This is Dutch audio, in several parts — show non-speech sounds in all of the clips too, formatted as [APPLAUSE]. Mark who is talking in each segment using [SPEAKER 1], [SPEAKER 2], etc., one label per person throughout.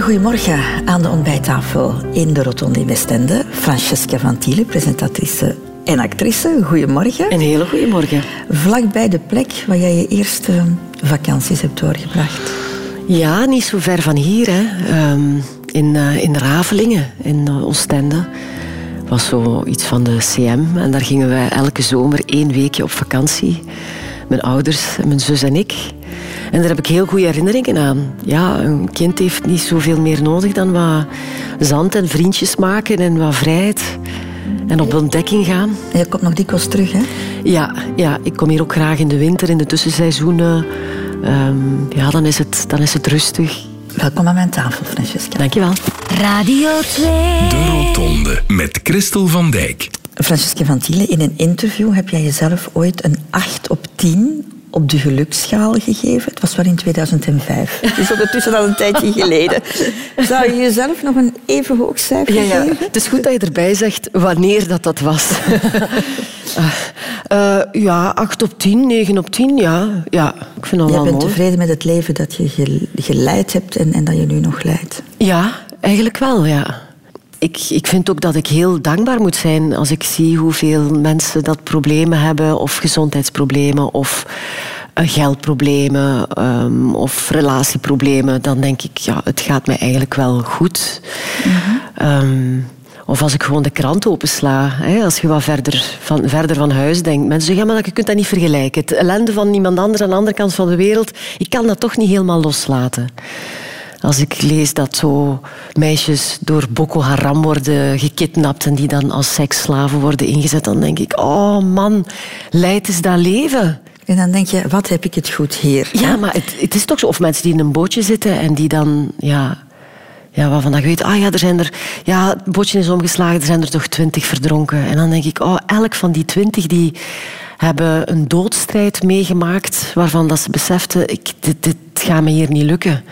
[SPEAKER 1] Goedemorgen aan de ontbijttafel in de Rotonde in Westende. Francesca van Thiele, presentatrice en actrice. Goedemorgen.
[SPEAKER 2] Een hele goede morgen.
[SPEAKER 1] Vlakbij de plek waar jij je eerste vakanties hebt doorgebracht.
[SPEAKER 2] Ja, niet zo ver van hier. Hè. Ehm, in, uh, in Ravelingen, in uh, Oostende. was zo iets van de CM. En daar gingen wij elke zomer één weekje op vakantie. Mijn ouders, mijn zus en ik. En daar heb ik heel goede herinneringen aan. Ja, een kind heeft niet zoveel meer nodig dan wat zand en vriendjes maken en wat vrijheid. En op ontdekking gaan.
[SPEAKER 1] En je komt nog dikwijls terug, hè?
[SPEAKER 2] Ja, ja, ik kom hier ook graag in de winter, in de tussenseizoenen. Um, ja, dan is, het, dan is het rustig.
[SPEAKER 1] Welkom aan mijn tafel, Francesca.
[SPEAKER 2] Dankjewel.
[SPEAKER 3] Radio 2.
[SPEAKER 4] De Rotonde met Christel van Dijk.
[SPEAKER 1] Francesca van Thiele, in een interview heb jij jezelf ooit een 8 op 10 op de geluksschaal gegeven. Het was wel in 2005. Het is ondertussen al een tijdje geleden. Zou je jezelf nog een even hoog cijfer
[SPEAKER 2] ja, ja.
[SPEAKER 1] geven?
[SPEAKER 2] Het is goed dat je erbij zegt wanneer dat, dat was. uh, [LAUGHS] ja, 8 op 10, 9 op 10, ja. ja ik vind dat
[SPEAKER 1] je
[SPEAKER 2] wel
[SPEAKER 1] bent
[SPEAKER 2] mooi.
[SPEAKER 1] tevreden met het leven dat je geleid hebt en, en dat je nu nog leidt?
[SPEAKER 2] Ja, eigenlijk wel, ja. Ik, ik vind ook dat ik heel dankbaar moet zijn als ik zie hoeveel mensen dat problemen hebben, of gezondheidsproblemen, of uh, geldproblemen, um, of relatieproblemen. Dan denk ik, ja, het gaat mij eigenlijk wel goed. -hmm. um, of als ik gewoon de krant opensla, hè, als je wat verder van, verder van huis denkt. Mensen zeggen, ja, maar je kunt dat niet vergelijken. Het ellende van iemand anders aan de andere kant van de wereld, ik kan dat toch niet helemaal loslaten. Als ik lees dat zo meisjes door Boko Haram worden gekidnapt en die dan als seksslaven worden ingezet, dan denk ik, oh man, leid eens dat leven.
[SPEAKER 1] En dan denk je, wat heb ik het goed hier?
[SPEAKER 2] Ja, maar het, het is toch zo. Of mensen die in een bootje zitten en die dan, ja, ja, waarvan je weet, ah ja, er zijn er, ja, het bootje is omgeslagen, er zijn er toch twintig verdronken. En dan denk ik, oh, elk van die twintig die hebben een doodstrijd meegemaakt waarvan dat ze beseften, ik, dit, dit gaat me hier niet lukken.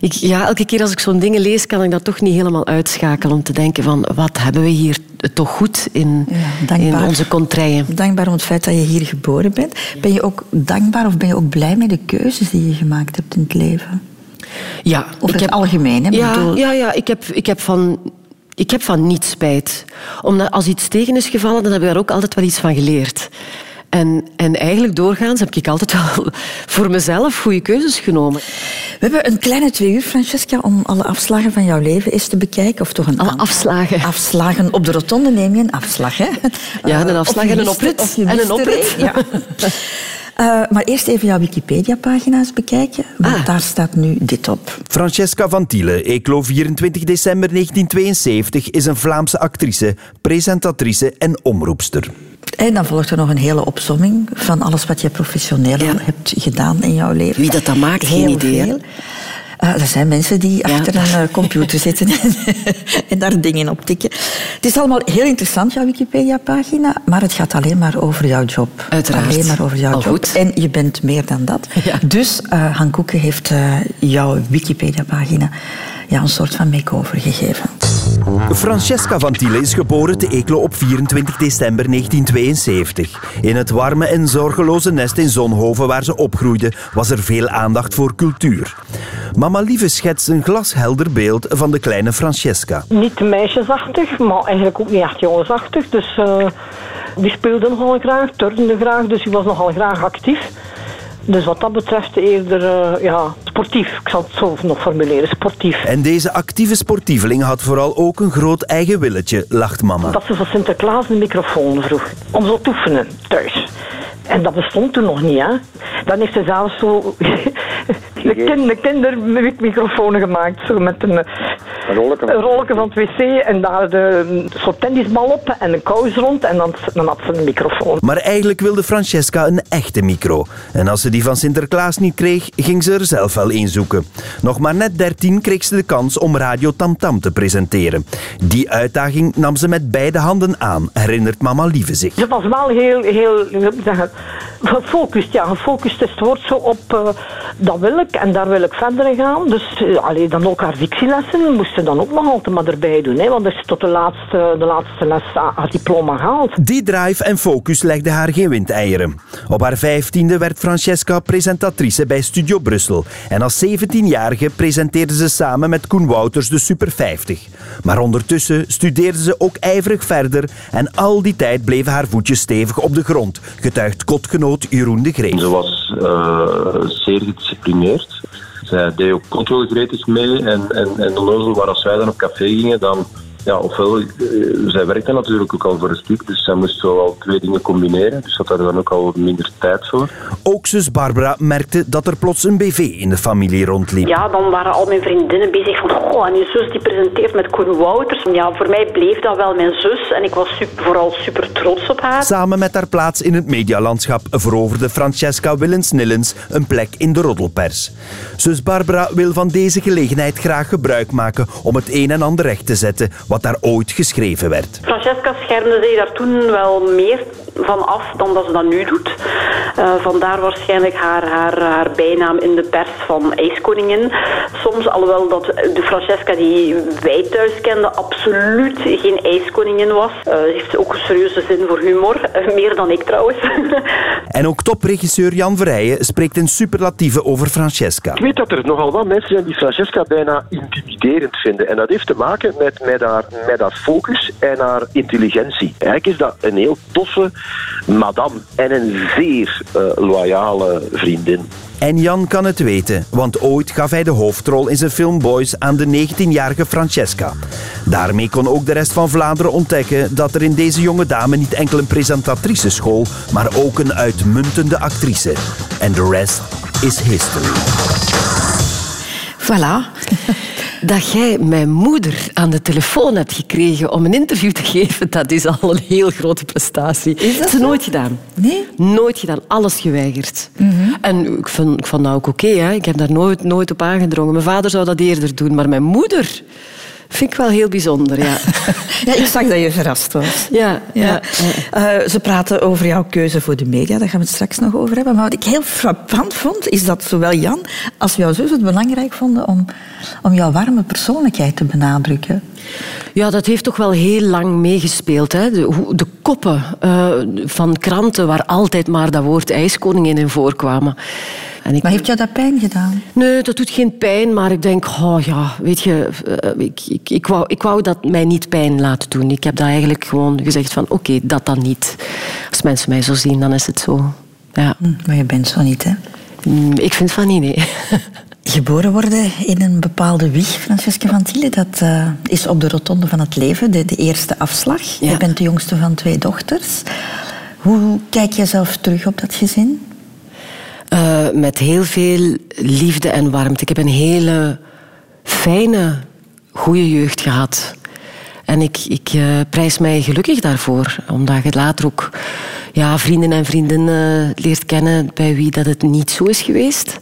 [SPEAKER 2] Ik, ja, elke keer als ik zo'n dingen lees, kan ik dat toch niet helemaal uitschakelen om te denken van, wat hebben we hier toch goed in,
[SPEAKER 1] ja,
[SPEAKER 2] in onze contraien.
[SPEAKER 1] Dankbaar om het feit dat je hier geboren bent. Ben je ook dankbaar of ben je ook blij met de keuzes die je gemaakt hebt in het leven?
[SPEAKER 2] Ja.
[SPEAKER 1] Of
[SPEAKER 2] ik
[SPEAKER 1] het
[SPEAKER 2] heb,
[SPEAKER 1] algemeen, hè?
[SPEAKER 2] Ja,
[SPEAKER 1] bedoel...
[SPEAKER 2] ja, ja ik, heb, ik heb van... Ik heb van niets spijt. Omdat als iets tegen is gevallen, dan heb ik daar ook altijd wel iets van geleerd. En, en eigenlijk doorgaans heb ik altijd wel [LAUGHS] voor mezelf goede keuzes genomen.
[SPEAKER 1] We hebben een kleine twee uur, Francesca, om alle afslagen van jouw leven eens te bekijken. Of toch een
[SPEAKER 2] alle afslagen.
[SPEAKER 1] Afslagen. Op de rotonde neem je een afslag, hè?
[SPEAKER 2] Ja, een afslag en een oprit.
[SPEAKER 1] En
[SPEAKER 2] een oprit.
[SPEAKER 1] Ja. Uh, [LAUGHS] maar eerst even jouw Wikipedia-pagina's bekijken, want ah. daar staat nu dit op.
[SPEAKER 5] Francesca van Thiele, Eeklo 24 december 1972, is een Vlaamse actrice, presentatrice en omroepster.
[SPEAKER 1] En dan volgt er nog een hele opsomming van alles wat je professioneel ja. hebt gedaan in jouw leven.
[SPEAKER 2] Wie dat dan maakt,
[SPEAKER 1] Heel
[SPEAKER 2] geen idee.
[SPEAKER 1] Veel. Uh, er zijn mensen die ja. achter een uh, computer [LAUGHS] zitten en, en, daar dingen op tikken. Het is allemaal heel interessant, jouw Wikipedia-pagina, maar het gaat alleen maar over jouw job.
[SPEAKER 2] Uiteraard.
[SPEAKER 1] Alleen maar over jouw
[SPEAKER 2] Al
[SPEAKER 1] job.
[SPEAKER 2] Goed.
[SPEAKER 1] En je bent meer dan dat.
[SPEAKER 2] Ja.
[SPEAKER 1] Dus uh, Han Koeken heeft jouw Wikipedia-pagina ja, een soort van make-over gegeven.
[SPEAKER 5] Francesca van Thiele is geboren te Eeklo op 24 december 1972. In het warme en zorgeloze nest in Zonhoven waar ze opgroeide, was er veel aandacht voor cultuur. Mama Lieve schetst een glashelder beeld van de kleine Francesca.
[SPEAKER 6] Niet meisjesachtig, maar eigenlijk ook niet echt jongensachtig. Dus uh, die speelde nogal graag, turnde graag, dus die was nogal graag actief. Dus wat dat betreft eerder uh, ja, sportief. Ik zal het zo nog formuleren, sportief.
[SPEAKER 5] En deze actieve sportieveling had vooral ook een groot eigen willetje, lacht mama.
[SPEAKER 6] Dat ze van Sinterklaas een microfoon vroeg. Om zo te oefenen, thuis. En dat bestond toen nog niet, hè. Dan heeft ze zelfs zo de, kind, de kindermicrofoon gemaakt. Zo met een,
[SPEAKER 7] een rolletje
[SPEAKER 6] een rolletje van het wc en daar de soort tennisbal op en een kous rond en dan, dan had ze een microfoon.
[SPEAKER 5] Maar eigenlijk wilde Francesca een echte micro. En als ze die van Sinterklaas niet kreeg, ging ze er zelf wel een zoeken. Nog maar net 13 kreeg ze de kans om Radio Tam Tam te presenteren. Die uitdaging nam ze met beide handen aan, herinnert mama Lieve zich.
[SPEAKER 6] Ze was wel heel, heel, zeggen, Gefocust, ja. Gefocust is het woord zo op uh, dat wil ik en daar wil ik verder gaan. Dus uh, dan ook haar dictielessen moesten dan ook nog altijd maar erbij doen. Hè, want is tot de laatste, de laatste les haar diploma gehaald.
[SPEAKER 5] Die drive en focus legde haar geen windeieren. Op haar vijftiende werd Francesca presentatrice bij Studio Brussel. En als 17-jarige presenteerde ze samen met Koen Wouters de Super 50. Maar ondertussen studeerde ze ook ijverig verder en al die tijd bleven haar voetjes stevig op de grond, getuigt kotgenoot De Greef.
[SPEAKER 3] Ze was uh, zeer gedisciplineerd. Zij deed ook controlegretig mee en, en, en onnozel, waar als wij dan op café gingen, dan ja, ofwel, uh, zij werkte natuurlijk ook al voor een stuk, dus zij moest wel al twee dingen combineren. Dus had daar dan ook al minder tijd voor.
[SPEAKER 5] Ook zus Barbara merkte dat er plots een BV in de familie rondliep.
[SPEAKER 7] Ja, dan waren al mijn vriendinnen bezig van, oh, en je zus die presenteert met Koen Wouters. Ja, voor mij bleef dat wel mijn zus en ik was super, vooral super trots op haar.
[SPEAKER 5] Samen met haar plaats in het medialandschap veroverde Francesca Willens-Nillens een plek in de roddelpers. Zus Barbara wil van deze gelegenheid graag gebruik maken om het een en ander recht te zetten wat daar ooit geschreven werd.
[SPEAKER 7] Francesca schermde zich daar toen wel meer van af dan dat ze dat nu doet. Uh, vandaar waarschijnlijk haar, haar, haar bijnaam in de pers van ijskoningin. Soms, alhoewel dat de Francesca die wij thuis kenden absoluut geen ijskoningin was. Uh, heeft ook een serieuze zin voor humor. Uh, [LAUGHS] meer dan ik trouwens. [LAUGHS]
[SPEAKER 5] en ook topregisseur Jan Verheijen spreekt in superlatieven over Francesca.
[SPEAKER 8] Ik weet dat er nogal wat mensen zijn die Francesca bijna intimiderend vinden. En dat heeft te maken met, met, haar, met haar focus en haar intelligentie. Eigenlijk is dat een heel toffe madame en een zeer uh, loyale vriendin.
[SPEAKER 5] En Jan kan het weten, want ooit gaf hij de hoofdrol in zijn film Boys aan de 19-jarige Francesca. Daarmee kon ook de rest van Vlaanderen ontdekken dat er in deze jonge dame niet enkel een presentatrice school, maar ook een uitmuntende actrice. En de rest is history.
[SPEAKER 2] Voilà. Dat jij mijn moeder aan de telefoon hebt gekregen om een interview te geven, dat is al een heel grote prestatie.
[SPEAKER 1] Is dat
[SPEAKER 2] is nooit gedaan.
[SPEAKER 1] Nee?
[SPEAKER 2] Nooit gedaan. Alles geweigerd.
[SPEAKER 1] Mm -hmm.
[SPEAKER 2] En ik vond, ik vond dat ook oké. Okay, ik heb daar nooit, nooit op aangedrongen. Mijn vader zou dat eerder doen, maar mijn moeder... Vind ik wel heel bijzonder, ja. [LAUGHS]
[SPEAKER 1] ja ik zag dat je verrast was.
[SPEAKER 2] Ja. ja.
[SPEAKER 1] ja. Uh, ze praten over jouw keuze voor de media, daar gaan we het straks nog over hebben. Maar wat ik heel frappant vond, is dat zowel Jan als jouw zus het belangrijk vonden om, om jouw warme persoonlijkheid te benadrukken.
[SPEAKER 2] Ja, dat heeft toch wel heel lang meegespeeld. Hè? De, de koppen uh, van kranten waar altijd maar dat woord ijskoningin in voorkwamen.
[SPEAKER 1] En ik... Maar heeft jou dat pijn gedaan?
[SPEAKER 2] Nee, dat doet geen pijn, maar ik denk, oh ja, weet je, ik, ik, ik, wou, ik wou dat mij niet pijn laten doen. Ik heb dat eigenlijk gewoon gezegd van, oké, okay, dat dan niet. Als mensen mij zo zien, dan is het zo. Ja.
[SPEAKER 1] Maar je bent zo niet, hè?
[SPEAKER 2] Ik vind van niet, nee. [LAUGHS]
[SPEAKER 1] Geboren worden in een bepaalde wieg, Francesca van Thiele, dat uh, is op de rotonde van het leven, de, de eerste afslag. Ja. Je bent de jongste van twee dochters. Hoe kijk je zelf terug op dat gezin?
[SPEAKER 2] Uh, met heel veel liefde en warmte. Ik heb een hele fijne, goede jeugd gehad. En ik, ik uh, prijs mij gelukkig daarvoor. Omdat je later ook ja, vrienden en vriendinnen leert kennen bij wie dat het niet zo is geweest.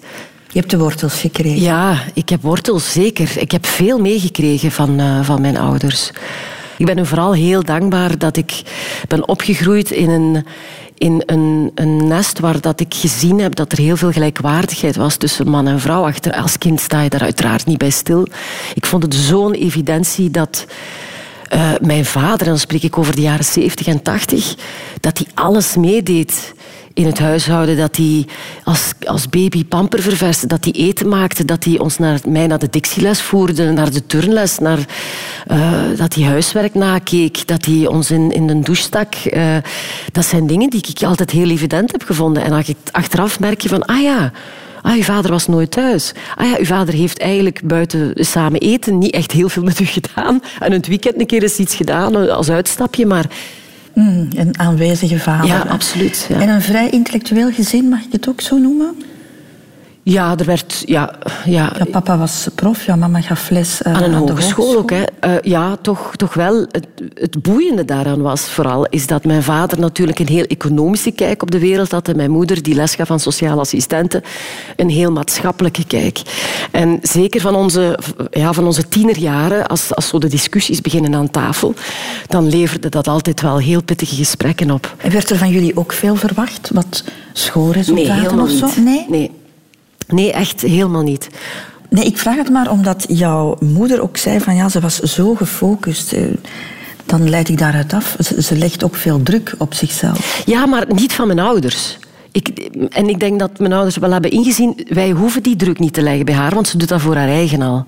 [SPEAKER 1] Je hebt de wortels gekregen.
[SPEAKER 2] Ja, ik heb wortels, zeker. Ik heb veel meegekregen van, uh, van mijn ouders. Ik ben hun vooral heel dankbaar dat ik ben opgegroeid in een, in een, een nest waar dat ik gezien heb dat er heel veel gelijkwaardigheid was tussen man en vrouw. Achter, als kind sta je daar uiteraard niet bij stil. Ik vond het zo'n evidentie dat uh, mijn vader, en dan spreek ik over de jaren 70 en 80, dat hij alles meedeed in het huishouden. Dat hij als, als baby pamper ververste, dat hij eten maakte, dat hij ons naar, mij naar de dictieles voerde, naar de turnles, naar, uh, dat hij huiswerk nakeek, dat hij ons in, in de douche stak. Uh, dat zijn dingen die ik altijd heel evident heb gevonden. En achteraf merk je van, ah ja, Ah, uw vader was nooit thuis. Ah ja, uw vader heeft eigenlijk buiten samen eten niet echt heel veel met u gedaan. En het weekend een keer eens iets gedaan als uitstapje, maar...
[SPEAKER 1] Mm, een aanwezige vader.
[SPEAKER 2] Ja, absoluut. Ja.
[SPEAKER 1] En een vrij intellectueel gezin, mag ik het ook zo noemen?
[SPEAKER 2] Ja, er werd... Ja, ja,
[SPEAKER 1] ja, papa was prof, ja, mama gaf les uh,
[SPEAKER 2] aan een hogeschool, ook. Hè. Uh, ja, toch, toch wel. Het, het, boeiende daaraan was vooral is dat mijn vader natuurlijk een heel economische kijk op de wereld had en mijn moeder, die les gaf aan sociale assistenten, een heel maatschappelijke kijk. En zeker van onze, ja, van onze tienerjaren, als, als zo de discussies beginnen aan tafel, dan leverde dat altijd wel heel pittige gesprekken op.
[SPEAKER 1] En werd er van jullie ook veel verwacht? Wat schoolresultaten
[SPEAKER 2] nee,
[SPEAKER 1] of zo?
[SPEAKER 2] Niet. Nee? nee? Nee, echt helemaal niet.
[SPEAKER 1] Nee, ik vraag het maar omdat jouw moeder ook zei van ja, ze was zo gefocust. Eh, dan leid ik daaruit af. Ze, ze legt ook veel druk op zichzelf.
[SPEAKER 2] Ja, maar niet van mijn ouders. Ik, en ik denk dat mijn ouders wel hebben ingezien, wij hoeven die druk niet te leggen bij haar, want ze doet dat voor haar eigen al.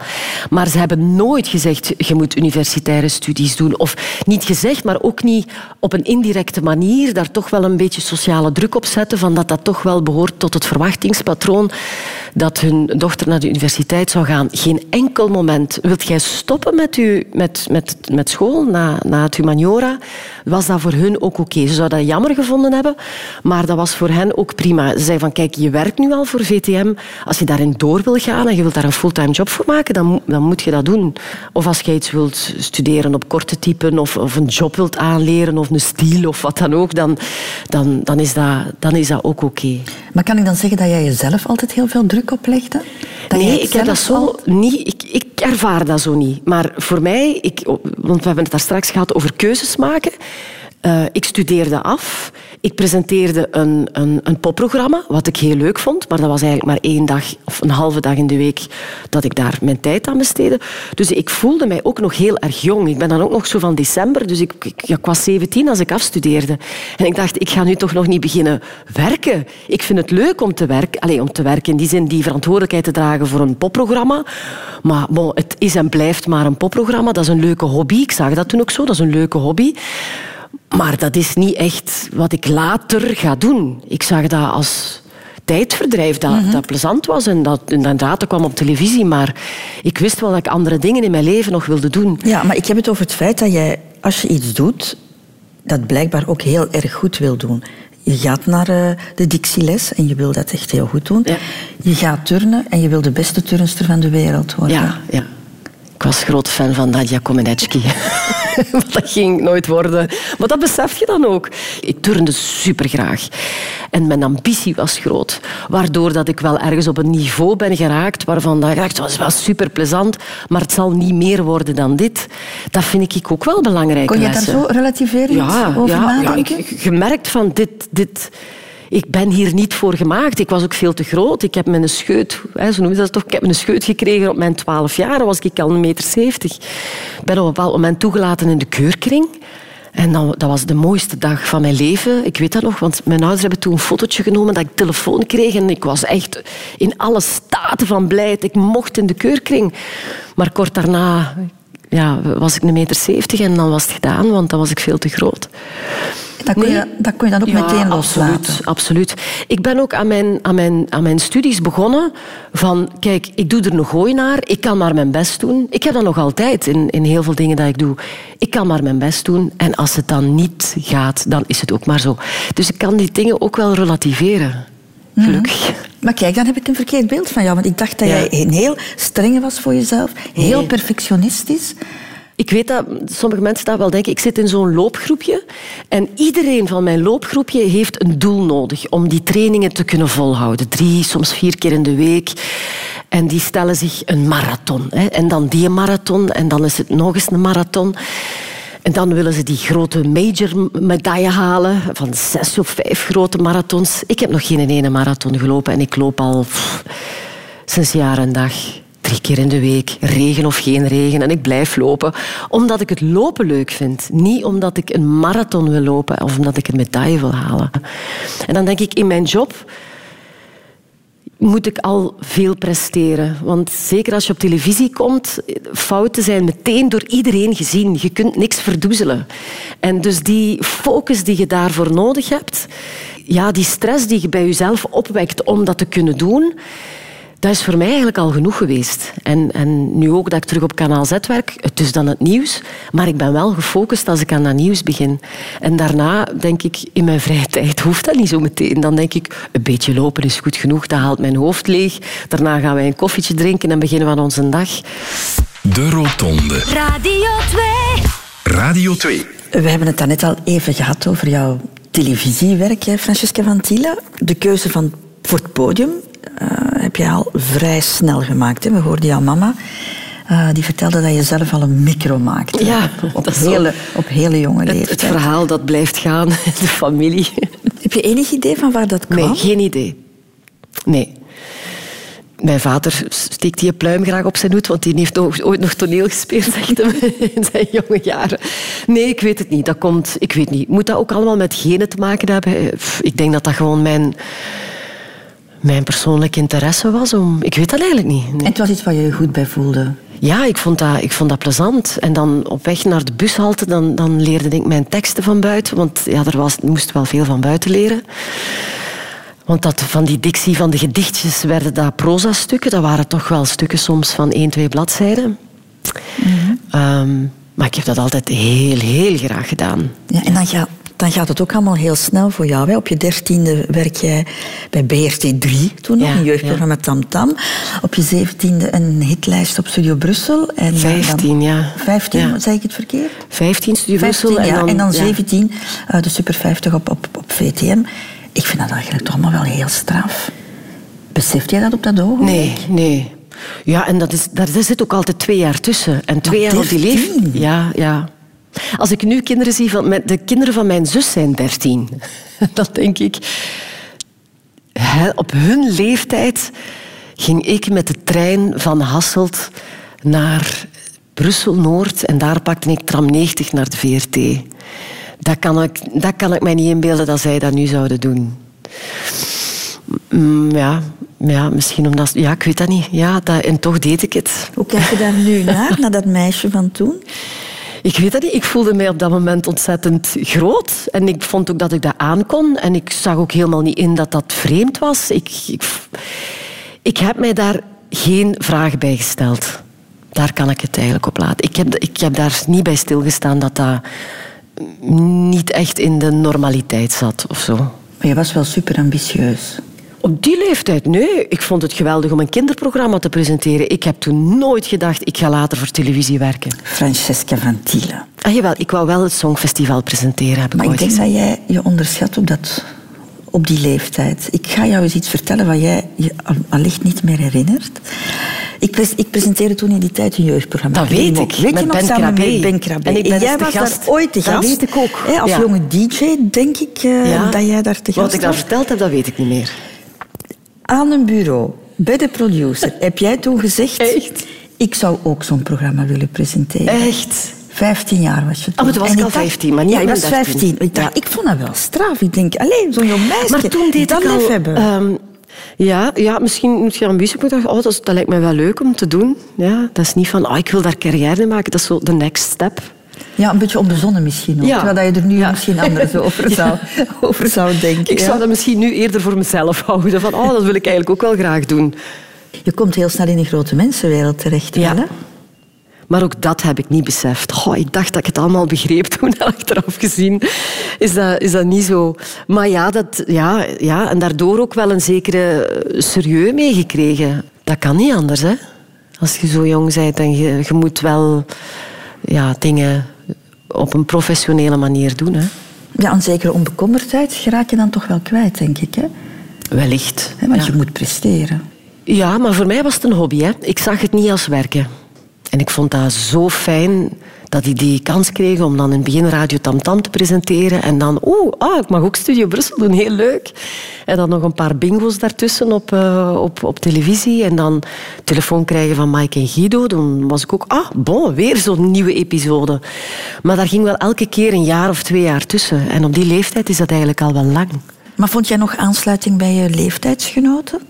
[SPEAKER 2] Maar ze hebben nooit gezegd, je moet universitaire studies doen. Of niet gezegd, maar ook niet op een indirecte manier daar toch wel een beetje sociale druk op zetten, van dat dat toch wel behoort tot het verwachtingspatroon dat hun dochter naar de universiteit zou gaan. Geen enkel moment. Wilt jij stoppen met, u, met, met, met school na, na het humaniora? Was dat voor hun ook oké? Ze zouden dat jammer gevonden hebben, maar dat was voor hen ook prima. Ze zeiden van, kijk, je werkt nu al voor VTM. Als je daarin door wil gaan en je wilt daar een fulltime job voor maken, dan, dan moet je dat doen. Of als je iets wilt studeren op korte typen of, of een job wilt aanleren of een stiel of wat dan ook, dan, dan, dan, is, dat, dan is dat ook oké.
[SPEAKER 1] Maar kan ik dan zeggen dat jij jezelf altijd heel veel druk oplegde?
[SPEAKER 2] Dat nee, ik heb dat zo niet... Ik, ik ervaar dat zo niet. Maar voor mij, ik, want we hebben het daar straks gehad over keuzes maken. Uh, ik studeerde af. Ik presenteerde een, een, een, popprogramma, wat ik heel leuk vond. Maar dat was eigenlijk maar één dag of een halve dag in de week dat ik daar mijn tijd aan besteedde. Dus ik voelde mij ook nog heel erg jong. Ik ben dan ook nog zo van december. Dus ik, ik, was 17 als ik afstudeerde. En ik dacht, ik ga nu toch nog niet beginnen werken. Ik vind het leuk om te werken. Allez, om te werken in die zin die verantwoordelijkheid te dragen voor een popprogramma. Maar het is en blijft maar een popprogramma. Dat is een leuke hobby. Ik zag dat toen ook zo. Dat is een leuke hobby. Maar dat is niet echt wat ik later ga doen. Ik zag dat als tijdverdrijf dat, mm dat plezant was en dat inderdaad kwam op televisie. Maar ik wist wel dat ik andere dingen in mijn leven nog wilde doen.
[SPEAKER 1] Ja, maar ik heb het over het feit dat jij, als je iets doet, dat blijkbaar ook heel erg goed wil doen. Je gaat naar uh, de dictieles en je wil dat echt heel goed doen. Ja. Je gaat turnen en je wil de beste turnster van de wereld worden.
[SPEAKER 2] Ja, ja. Ik was groot fan van Nadia Komenetski. [LAUGHS] dat ging nooit worden. Maar dat besef je dan ook. Ik turnde supergraag. En mijn ambitie was groot. Waardoor dat ik wel ergens op een niveau ben geraakt waarvan dat ik dacht, was super plezant, maar het zal niet meer worden dan dit. Dat vind ik ook wel belangrijk.
[SPEAKER 1] Kon je daar zo relativeren
[SPEAKER 2] ja,
[SPEAKER 1] over
[SPEAKER 2] ja,
[SPEAKER 1] nadenken?
[SPEAKER 2] Ja, ik, gemerkt van dit... dit ik ben hier niet voor gemaakt. Ik was ook veel te groot. Ik heb mijn scheut, hè, zo noemen ze dat toch, ik heb mijn scheut gekregen op mijn 12 jaar. Was ik al een meter 70. Ik ben op een bepaald moment toegelaten in de keurkring. En dat was de mooiste dag van mijn leven. Ik weet dat nog, want mijn ouders hebben toen een fotootje genomen dat ik telefoon kreeg. En ik was echt in alle staten van blijheid. Ik mocht in de keurkring. Maar kort daarna ja, was ik een meter 70 en dan was het gedaan, want dan was ik veel te groot.
[SPEAKER 1] Dat kon, je, dat kon je dan ook meteen loslaten?
[SPEAKER 2] Absoluut, absoluut. Ik ben ook aan mijn, aan, mijn, aan mijn studies begonnen van, kijk, ik doe er nog gooi naar, ik kan maar mijn best doen. Ik heb dat nog altijd in, in heel veel dingen dat ik doe. Ik kan maar mijn best doen en als het dan niet gaat, dan is het ook maar zo. Dus ik kan die dingen ook wel relativeren. Mhm. Gelukkig.
[SPEAKER 1] Maar kijk, dan heb ik een verkeerd beeld van jou. Want ik dacht dat jij een heel strenge was voor jezelf. Heel perfectionistisch.
[SPEAKER 2] Ik weet dat sommige mensen dat wel denken. Ik zit in zo'n loopgroepje en iedereen van mijn loopgroepje heeft een doel nodig om die trainingen te kunnen volhouden. Drie, soms vier keer in de week. En die stellen zich een marathon. Hè. En dan die marathon en dan is het nog eens een marathon. En dan willen ze die grote major medaille halen van zes of vijf grote marathons. Ik heb nog geen ene marathon gelopen en ik loop al pff, sinds jaar en dag drie keer in de week, regen of geen regen, en ik blijf lopen. Omdat ik het lopen leuk vind. Niet omdat ik een marathon wil lopen of omdat ik een medaille wil halen. En dan denk ik, in mijn job moet ik al veel presteren. Want zeker als je op televisie komt, fouten zijn meteen door iedereen gezien. Je kunt niks verdoezelen. En dus die focus die je daarvoor nodig hebt, ja, die stress die je bij jezelf opwekt om dat te kunnen doen, dat is voor mij eigenlijk al genoeg geweest. En, en nu ook dat ik terug op kanaal Z werk, het is dan het nieuws, maar ik ben wel gefocust als ik aan dat nieuws begin. En daarna denk ik, in mijn vrije tijd hoeft dat niet zo meteen. Dan denk ik, een beetje lopen is goed genoeg, dat haalt mijn hoofd leeg. Daarna gaan wij een koffietje drinken en beginnen we aan onze dag.
[SPEAKER 4] De Rotonde.
[SPEAKER 9] Radio 2.
[SPEAKER 4] Radio 2.
[SPEAKER 1] We hebben het daarnet al even gehad over jouw televisiewerk, hè, Francesca van Tielen. De keuze van, voor het podium heb je al vrij snel gemaakt. Hè? We hoorden jouw mama. Uh, die vertelde dat je zelf al een micro maakte.
[SPEAKER 2] Ja,
[SPEAKER 1] op, op hele, op hele jonge leeftijd.
[SPEAKER 2] Het, het, verhaal dat blijft gaan in [LAUGHS] de familie.
[SPEAKER 1] Heb je enig idee van waar dat kwam?
[SPEAKER 2] Nee, geen idee. Nee. Mijn vader steekt die pluim graag op zijn hoed, want die heeft ooit nog toneel gespeeld [LAUGHS] zegt hem, in zijn jonge jaren. Nee, ik weet het niet. Dat komt, ik weet niet. Moet dat ook allemaal met genen te maken hebben? Ik denk dat dat gewoon mijn, mijn persoonlijke interesse was. Om, ik weet dat eigenlijk niet.
[SPEAKER 1] En het was iets waar je je goed bij voelde?
[SPEAKER 2] Ja, ik vond dat, ik vond dat plezant. En dan op weg naar de bushalte, dan, dan leerde ik mijn teksten van buiten. Want ja, er was, moest wel veel van buiten leren. Want dat, van die dictie van de gedichtjes werden dat proza-stukken. Dat waren toch wel stukken soms van één, twee bladzijden. Mm um, maar ik heb dat altijd heel, heel graag gedaan.
[SPEAKER 1] Ja, en dan gaat, dan gaat het ook allemaal heel snel voor jou. Hè? Op je dertiende werk jij bij BRT 3, toen nog, ja, een jeugdprogramma ja. Tam Tam. Op je zeventiende een hitlijst op Studio Brussel.
[SPEAKER 2] En Vijftien, ja.
[SPEAKER 1] Vijftien, ja. zei ik het verkeerd?
[SPEAKER 2] Vijftien Studio Brussel.
[SPEAKER 1] en dan, en dan zeventien uh, de Super 50 op, op, op VTM. Ik vind dat eigenlijk toch allemaal wel heel straf. Beseft jij dat op dat ogenblik?
[SPEAKER 2] Nee, nee. Ja, en dat is, daar zit ook altijd twee jaar tussen. En twee jaar op die leeftijd. Ja, ja. Als ik nu kinderen zie van... De kinderen van mijn zus zijn dertien. [LAUGHS] Dan denk ik... Op hun leeftijd ging ik met de trein van Hasselt naar Brussel-Noord. En daar pakte ik tram 90 naar de VRT. Dat kan, ik, dat kan ik mij niet inbeelden dat zij dat nu zouden doen. Mm, ja, ja, misschien omdat... Ja, ik weet dat niet. Ja, dat, en toch deed ik het.
[SPEAKER 1] Hoe kijk je daar nu naar, [LAUGHS] naar dat meisje van toen?
[SPEAKER 2] Ik weet dat niet. Ik voelde mij op dat moment ontzettend groot. En ik vond ook dat ik dat aankon. En ik zag ook helemaal niet in dat dat vreemd was. Ik, ik, ik heb mij daar geen vraag bij gesteld. Daar kan ik het eigenlijk op laten. Ik heb, ik heb daar niet bij stilgestaan dat dat niet echt in de normaliteit zat of zo.
[SPEAKER 1] Maar je was wel super ambitieus.
[SPEAKER 2] Op die leeftijd, nee. Ik vond het geweldig om een kinderprogramma te presenteren. Ik heb toen nooit gedacht, ik ga later voor televisie werken.
[SPEAKER 1] Francesca van Tielen.
[SPEAKER 2] Ah, jawel, ik wou wel het Songfestival presenteren, heb ik
[SPEAKER 1] Maar
[SPEAKER 2] ooit
[SPEAKER 1] ik denk dat jij je onderschat op, dat, op die leeftijd. Ik ga jou eens iets vertellen wat jij je al- allicht niet meer herinnert. Ik, pres- ik presenteerde toen in die tijd een jeugdprogramma.
[SPEAKER 2] Dat weet
[SPEAKER 1] Weet
[SPEAKER 2] ik,
[SPEAKER 1] je
[SPEAKER 2] met
[SPEAKER 1] nog,
[SPEAKER 2] Ben
[SPEAKER 1] samen
[SPEAKER 2] Krabbe.
[SPEAKER 1] met Ben Krabbe.
[SPEAKER 2] En ik ben
[SPEAKER 1] jij
[SPEAKER 2] dus
[SPEAKER 1] was
[SPEAKER 2] gast.
[SPEAKER 1] daar ooit de
[SPEAKER 2] Dat
[SPEAKER 1] gast.
[SPEAKER 2] weet ik ook.
[SPEAKER 1] Hè, als
[SPEAKER 2] Ja.
[SPEAKER 1] jonge DJ denk ik eh, dat jij daar te
[SPEAKER 2] Wat
[SPEAKER 1] gast
[SPEAKER 2] ik daar
[SPEAKER 1] was.
[SPEAKER 2] verteld heb, dat weet ik niet meer.
[SPEAKER 1] Aan een bureau, bij de producer, [LAUGHS] heb jij toen gezegd...
[SPEAKER 2] Echt?
[SPEAKER 1] Ik zou ook zo'n programma willen presenteren.
[SPEAKER 2] Echt?
[SPEAKER 1] 15 jaar was je toen.
[SPEAKER 2] Maar toen was
[SPEAKER 1] En
[SPEAKER 2] ik al
[SPEAKER 1] dacht-
[SPEAKER 2] 15, maar niet
[SPEAKER 1] Ja,
[SPEAKER 2] op
[SPEAKER 1] je
[SPEAKER 2] mijn
[SPEAKER 1] was
[SPEAKER 2] 13.
[SPEAKER 1] 15. Ik, dacht,
[SPEAKER 2] Ja.
[SPEAKER 1] ik vond dat wel straf. Ik denk, alleen zo'n jong meisje.
[SPEAKER 2] Maar toen deed
[SPEAKER 1] dat
[SPEAKER 2] ik al...
[SPEAKER 1] hebben.
[SPEAKER 2] ehm, ja, ja, misschien, misschien ambitie. Ik dacht, oh, dat, lijkt mij wel leuk om te doen. Ja, dat is niet van, oh, ik wil daar carrière in maken. Dat is zo de next step.
[SPEAKER 1] Ja, een beetje onbezonnen misschien ook.
[SPEAKER 2] Ja.
[SPEAKER 1] Terwijl je er nu
[SPEAKER 2] Ja.
[SPEAKER 1] misschien anders [LAUGHS] over, zou, over zou denken.
[SPEAKER 2] Ik zou dat misschien nu eerder voor mezelf [LAUGHS] houden. Van, oh, dat wil ik eigenlijk ook wel graag doen.
[SPEAKER 1] Je komt heel snel in de grote mensenwereld terecht.
[SPEAKER 2] Ja.
[SPEAKER 1] wel, hè?
[SPEAKER 2] Maar ook dat heb ik niet beseft. Goh, ik dacht dat ik het allemaal begreep [LAUGHS] toen, achteraf gezien. Is dat, is dat niet zo? Maar ja, dat, ja, ja, en daardoor ook wel een zekere serieus meegekregen. Dat kan niet anders, hè. Als je zo jong bent en je, je moet wel ja, dingen op een professionele manier doen. Hè.
[SPEAKER 1] Ja, een zekere onbekommerdheid raak je dan toch wel kwijt, denk ik. Hè?
[SPEAKER 2] Wellicht.
[SPEAKER 1] Hè, Want
[SPEAKER 2] ja.
[SPEAKER 1] je moet presteren.
[SPEAKER 2] Ja, maar voor mij was het een hobby. Hè. Ik zag het niet als werken. En ik vond dat zo fijn dat ik die kans kreeg om dan in het begin Radio Tam Tam te presenteren. En dan, oeh, ah, ik mag ook Studio Brussel doen, heel leuk. En dan nog een paar bingo's daartussen op, eh, op, op televisie. En dan telefoon krijgen van Mike en Guido. Dan was ik ook, ah, bon, weer zo'n nieuwe episode. Maar daar ging wel elke keer een jaar of twee jaar tussen. En op die leeftijd is dat eigenlijk al wel lang.
[SPEAKER 1] Maar vond jij nog aansluiting bij je leeftijdsgenoten?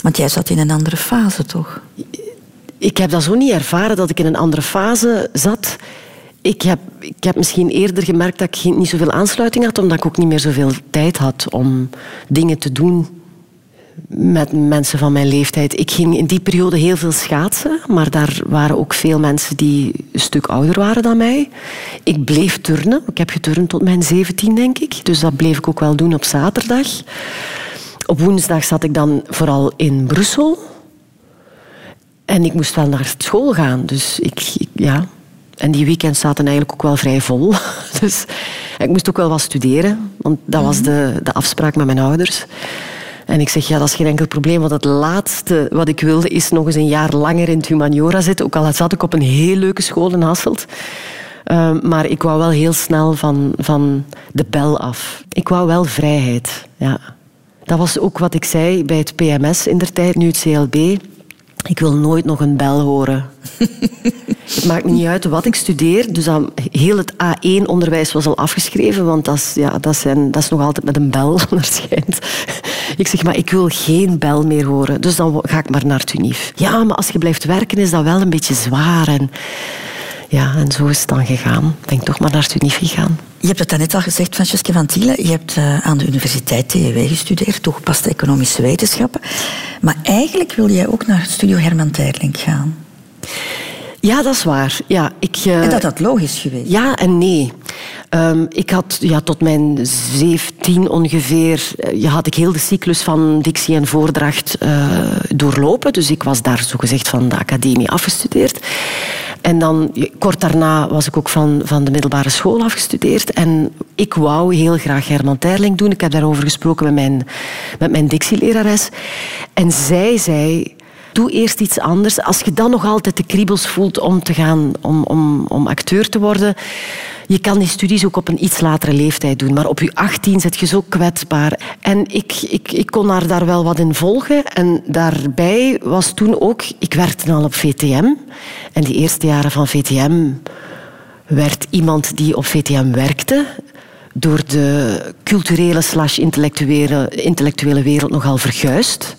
[SPEAKER 1] Want jij zat in een andere fase, toch?
[SPEAKER 2] Ik heb dat zo niet ervaren dat ik in een andere fase zat. Ik heb, ik heb misschien eerder gemerkt dat ik niet zoveel aansluiting had, omdat ik ook niet meer zoveel tijd had om dingen te doen met mensen van mijn leeftijd. Ik ging in die periode heel veel schaatsen, maar daar waren ook veel mensen die een stuk ouder waren dan mij. Ik bleef turnen. Ik heb geturnd tot mijn 17, denk ik. Dus dat bleef ik ook wel doen op zaterdag. Op woensdag zat ik dan vooral in Brussel. En ik moest wel naar school gaan. Dus ik, ik- ja. En die weekends zaten eigenlijk ook wel vrij vol. [LAUGHS] Dus ik moest ook wel wat studeren. Want dat was de, de afspraak met mijn ouders. En ik zeg, ja, dat is geen enkel probleem. Want het laatste wat ik wilde is nog eens een jaar langer in het humaniora zitten. Ook al zat ik op een heel leuke school in Hasselt. Ehm, maar ik wou wel heel snel van, van de bel af. Ik wou wel vrijheid, ja. Dat was ook wat ik zei bij het PMS in der tijd, nu het CLB. Ik wil nooit nog een bel horen. [LAUGHS] het maakt me niet uit wat ik studeer. Dus dan, heel het A1-onderwijs was al afgeschreven, want dat is, ja, dat, zijn, dat is nog altijd met een bel, [LAUGHS] naar schijnt. Ik zeg, maar ik wil geen bel meer horen. Dus dan ga ik maar naar het UNIF. Ja, maar als je blijft werken is dat wel een beetje zwaar. En, ja, en zo is het dan gegaan. Ben ik toch maar naar het UNIF gegaan.
[SPEAKER 1] Je hebt het daarnet al gezegd, Francesca van Tielen. Je hebt eh, aan de universiteit TEW gestudeerd, toegepaste economische wetenschappen. Maar eigenlijk wil jij ook naar Studio Herman Terling gaan.
[SPEAKER 2] Ja, dat is waar. Ja, ik, eh,
[SPEAKER 1] En dat had logisch geweest.
[SPEAKER 2] Ja en nee. Ehm, ik had ja, tot mijn 17 ongeveer eh, ja, had ik heel de cyclus van dictie en voordracht doorlopen. Dus ik was daar zogezegd van de academie afgestudeerd. En dan, kort daarna was ik ook van, van de middelbare school afgestudeerd. En ik wou heel graag Herman Terling doen. Ik heb daarover gesproken met mijn, met mijn dictielerares. En zij zei... Doe eerst iets anders. Als je dan nog altijd de kriebels voelt om te gaan, om, om, om acteur te worden, je kan die studies ook op een iets latere leeftijd doen. Maar op je 18 zit je zo kwetsbaar. En ik, ik, ik kon haar daar wel wat in volgen. En daarbij was toen ook... Ik werkte al op VTM. En die eerste jaren van VTM werd iemand die op VTM werkte door de culturele slash intellectuele, intellectuele wereld nogal verguisd.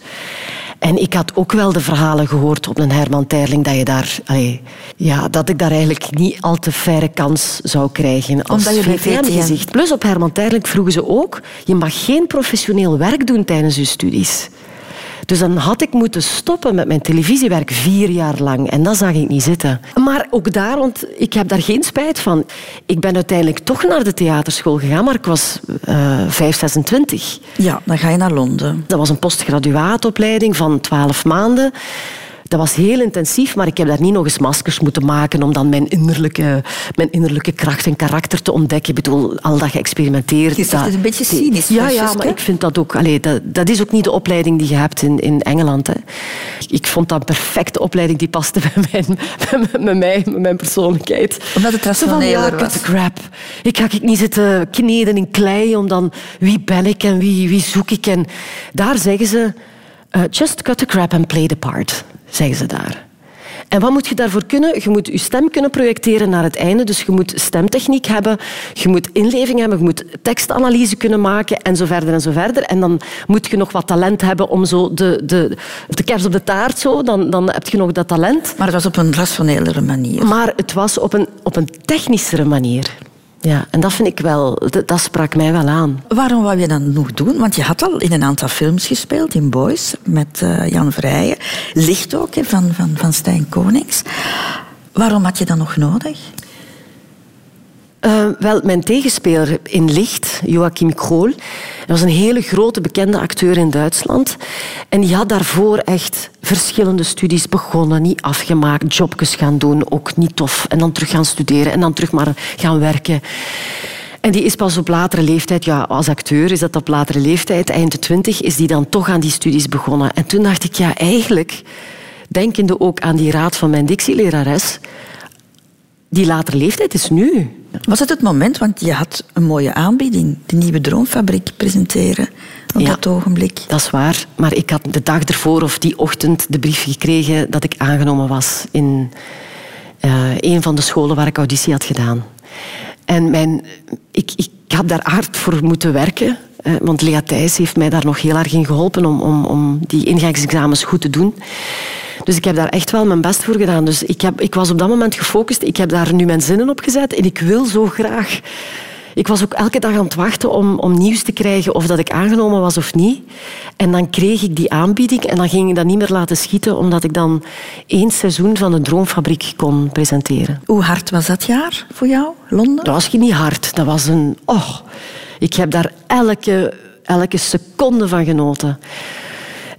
[SPEAKER 2] En ik had ook wel de verhalen gehoord op een Herman Terling dat, je daar, allee, ja, dat ik daar eigenlijk niet al te faire kans zou krijgen als VTM-gezicht. Plus op Herman Terling vroegen ze ook, je mag geen professioneel werk doen tijdens je studies. Dus dan had ik moeten stoppen met mijn televisiewerk vier jaar lang. En dat zag ik niet zitten. Maar ook daar, want ik heb daar geen spijt van. Ik ben uiteindelijk toch naar de theaterschool gegaan, maar ik was eh 5, 26.
[SPEAKER 1] Ja, dan ga je naar Londen.
[SPEAKER 2] Dat was een postgraduaatopleiding van 12 maanden. Dat was heel intensief, maar ik heb daar niet nog eens maskers moeten maken om dan mijn innerlijke, mijn innerlijke kracht en karakter te ontdekken. Ik bedoel, al dat geëxperimenteerd.
[SPEAKER 1] Het
[SPEAKER 2] dat-
[SPEAKER 1] een beetje cynisch,
[SPEAKER 2] Ja, ja, maar ik vind dat ook... Allee, dat, dat is ook niet de opleiding die je hebt in, in Engeland. Hè. Ik vond dat een perfecte opleiding die paste [LAUGHS] bij mijn, met mij, met mijn persoonlijkheid.
[SPEAKER 1] Omdat het rationeler
[SPEAKER 2] ja,
[SPEAKER 1] was.
[SPEAKER 2] crap. Ik ga ik niet zitten kneden in klei om dan... Wie ben ik en wie, wie zoek ik? En daar zeggen ze... eh, just cut the crap and play the part, zeggen ze daar. En wat moet je daarvoor kunnen? Je moet je stem kunnen projecteren naar het einde. Dus je moet stemtechniek hebben, je moet inleving hebben, je moet tekstanalyse kunnen maken en zo verder en zo verder. En dan moet je nog wat talent hebben om zo de, de, de kers op de taart, zo, dan, dan heb je nog dat talent.
[SPEAKER 1] Maar het was op een rationelere manier.
[SPEAKER 2] Maar het was op een, op een technischere manier. Ja, en dat vind ik wel, dat, sprak mij wel aan.
[SPEAKER 1] Waarom wou je dat nog doen? Want je had al in een aantal films gespeeld, in Boys, met eh, Jan Vrijen. Licht ook, van, van, van Stijn Konings. Waarom had je dat nog nodig?
[SPEAKER 2] Eh, wel, mijn tegenspeler in Licht, Joachim Krool, dat was een hele grote bekende acteur in Duitsland. En die had daarvoor echt verschillende studies begonnen, niet afgemaakt, jobjes gaan doen, ook niet tof. En dan terug gaan studeren en dan terug maar gaan werken. En die is pas op latere leeftijd, ja, als acteur is dat op latere leeftijd, eind de twintig, is die dan toch aan die studies begonnen. En toen dacht ik, ja, eigenlijk, denkende ook aan die raad van mijn dictielerares, die latere leeftijd is nu.
[SPEAKER 1] Was het het moment, want je had een mooie aanbieding, de nieuwe Droomfabriek presenteren op
[SPEAKER 2] Ja.
[SPEAKER 1] dat ogenblik.
[SPEAKER 2] Dat is waar, maar ik had de dag ervoor of die ochtend de brief gekregen dat ik aangenomen was in eh, een van de scholen waar ik auditie had gedaan. En mijn, ik, ik heb daar hard voor moeten werken, eh, want Lea Thijs heeft mij daar nog heel erg in geholpen om, om, om die ingangsexamens goed te doen. Dus ik heb daar echt wel mijn best voor gedaan. Dus ik, heb, ik was op dat moment gefocust. Ik heb daar nu mijn zinnen op gezet en ik wil zo graag Ik was ook elke dag aan het wachten om, om nieuws te krijgen of dat ik aangenomen was of niet. En dan kreeg ik die aanbieding en dan ging ik dat niet meer laten schieten, omdat ik dan één seizoen van de Droomfabriek kon presenteren.
[SPEAKER 1] Hoe hard was dat jaar voor jou, Londen?
[SPEAKER 2] Dat was niet hard. Dat was een... Oh, ik heb daar elke, elke seconde van genoten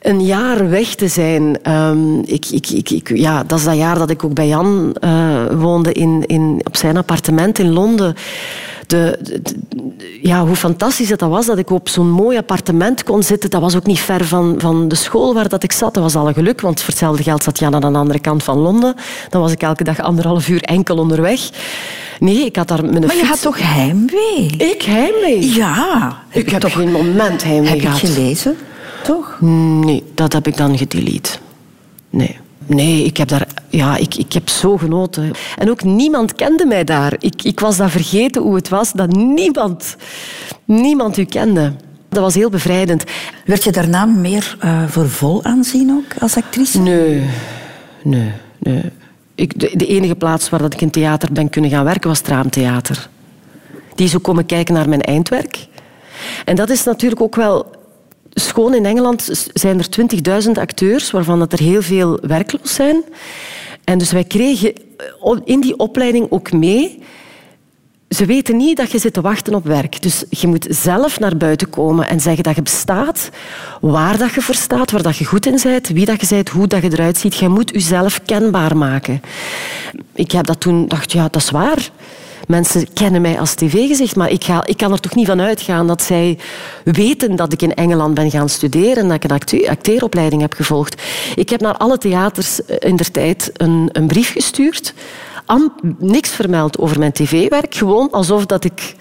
[SPEAKER 2] een jaar weg te zijn. Um, ik, ik, ik, ik, ja, dat is dat jaar dat ik ook bij Jan uh, woonde in, in, op zijn appartement in Londen. De, de, de, ja, hoe fantastisch dat was dat ik op zo'n mooi appartement kon zitten. Dat was ook niet ver van, van de school waar dat ik zat. Dat was alle geluk, want voor hetzelfde geld zat Jan aan de andere kant van Londen. Dan was ik elke dag anderhalf uur enkel onderweg. Nee, ik had daar mijn
[SPEAKER 1] Maar je had toch heimwee?
[SPEAKER 2] Ik heimwee?
[SPEAKER 1] Ja.
[SPEAKER 2] Ik heb toch geen moment heimwee
[SPEAKER 1] Heb ik
[SPEAKER 2] gehad.
[SPEAKER 1] gelezen, toch?
[SPEAKER 2] Nee, dat heb ik dan gedelete. Nee. Nee, ik heb daar... Ja, ik, ik heb zo genoten. En ook niemand kende mij daar. Ik, ik was dat vergeten hoe het was dat niemand, niemand u kende. Dat was heel bevrijdend.
[SPEAKER 1] Werd je daarna meer eh, voor vol aanzien ook als actrice?
[SPEAKER 2] Nee, nee, nee. Ik, de, de enige plaats waar dat ik in theater ben kunnen gaan werken was het Raamtheater. Die is ook komen kijken naar mijn eindwerk. En dat is natuurlijk ook wel... Schoon in Engeland zijn er 20.000 acteurs, waarvan dat er heel veel werkloos zijn. En dus wij kregen eh, in die opleiding ook mee... Ze weten niet dat je zit te wachten op werk. Dus je moet zelf naar buiten komen en zeggen dat je bestaat, waar dat je voor staat, waar dat je goed in bent, wie dat je bent, hoe dat je eruit ziet. Je moet jezelf kenbaar maken. Ik heb dat toen dacht, ja, dat is waar. Mensen kennen mij als tv-gezicht, maar ik, ga, ik kan er toch niet van uitgaan dat zij weten dat ik in Engeland ben gaan studeren en dat ik een acte- acteeropleiding heb gevolgd. Ik heb naar alle theaters in der tijd een, een brief gestuurd. Am, niks vermeld over mijn tv-werk. Gewoon alsof dat ik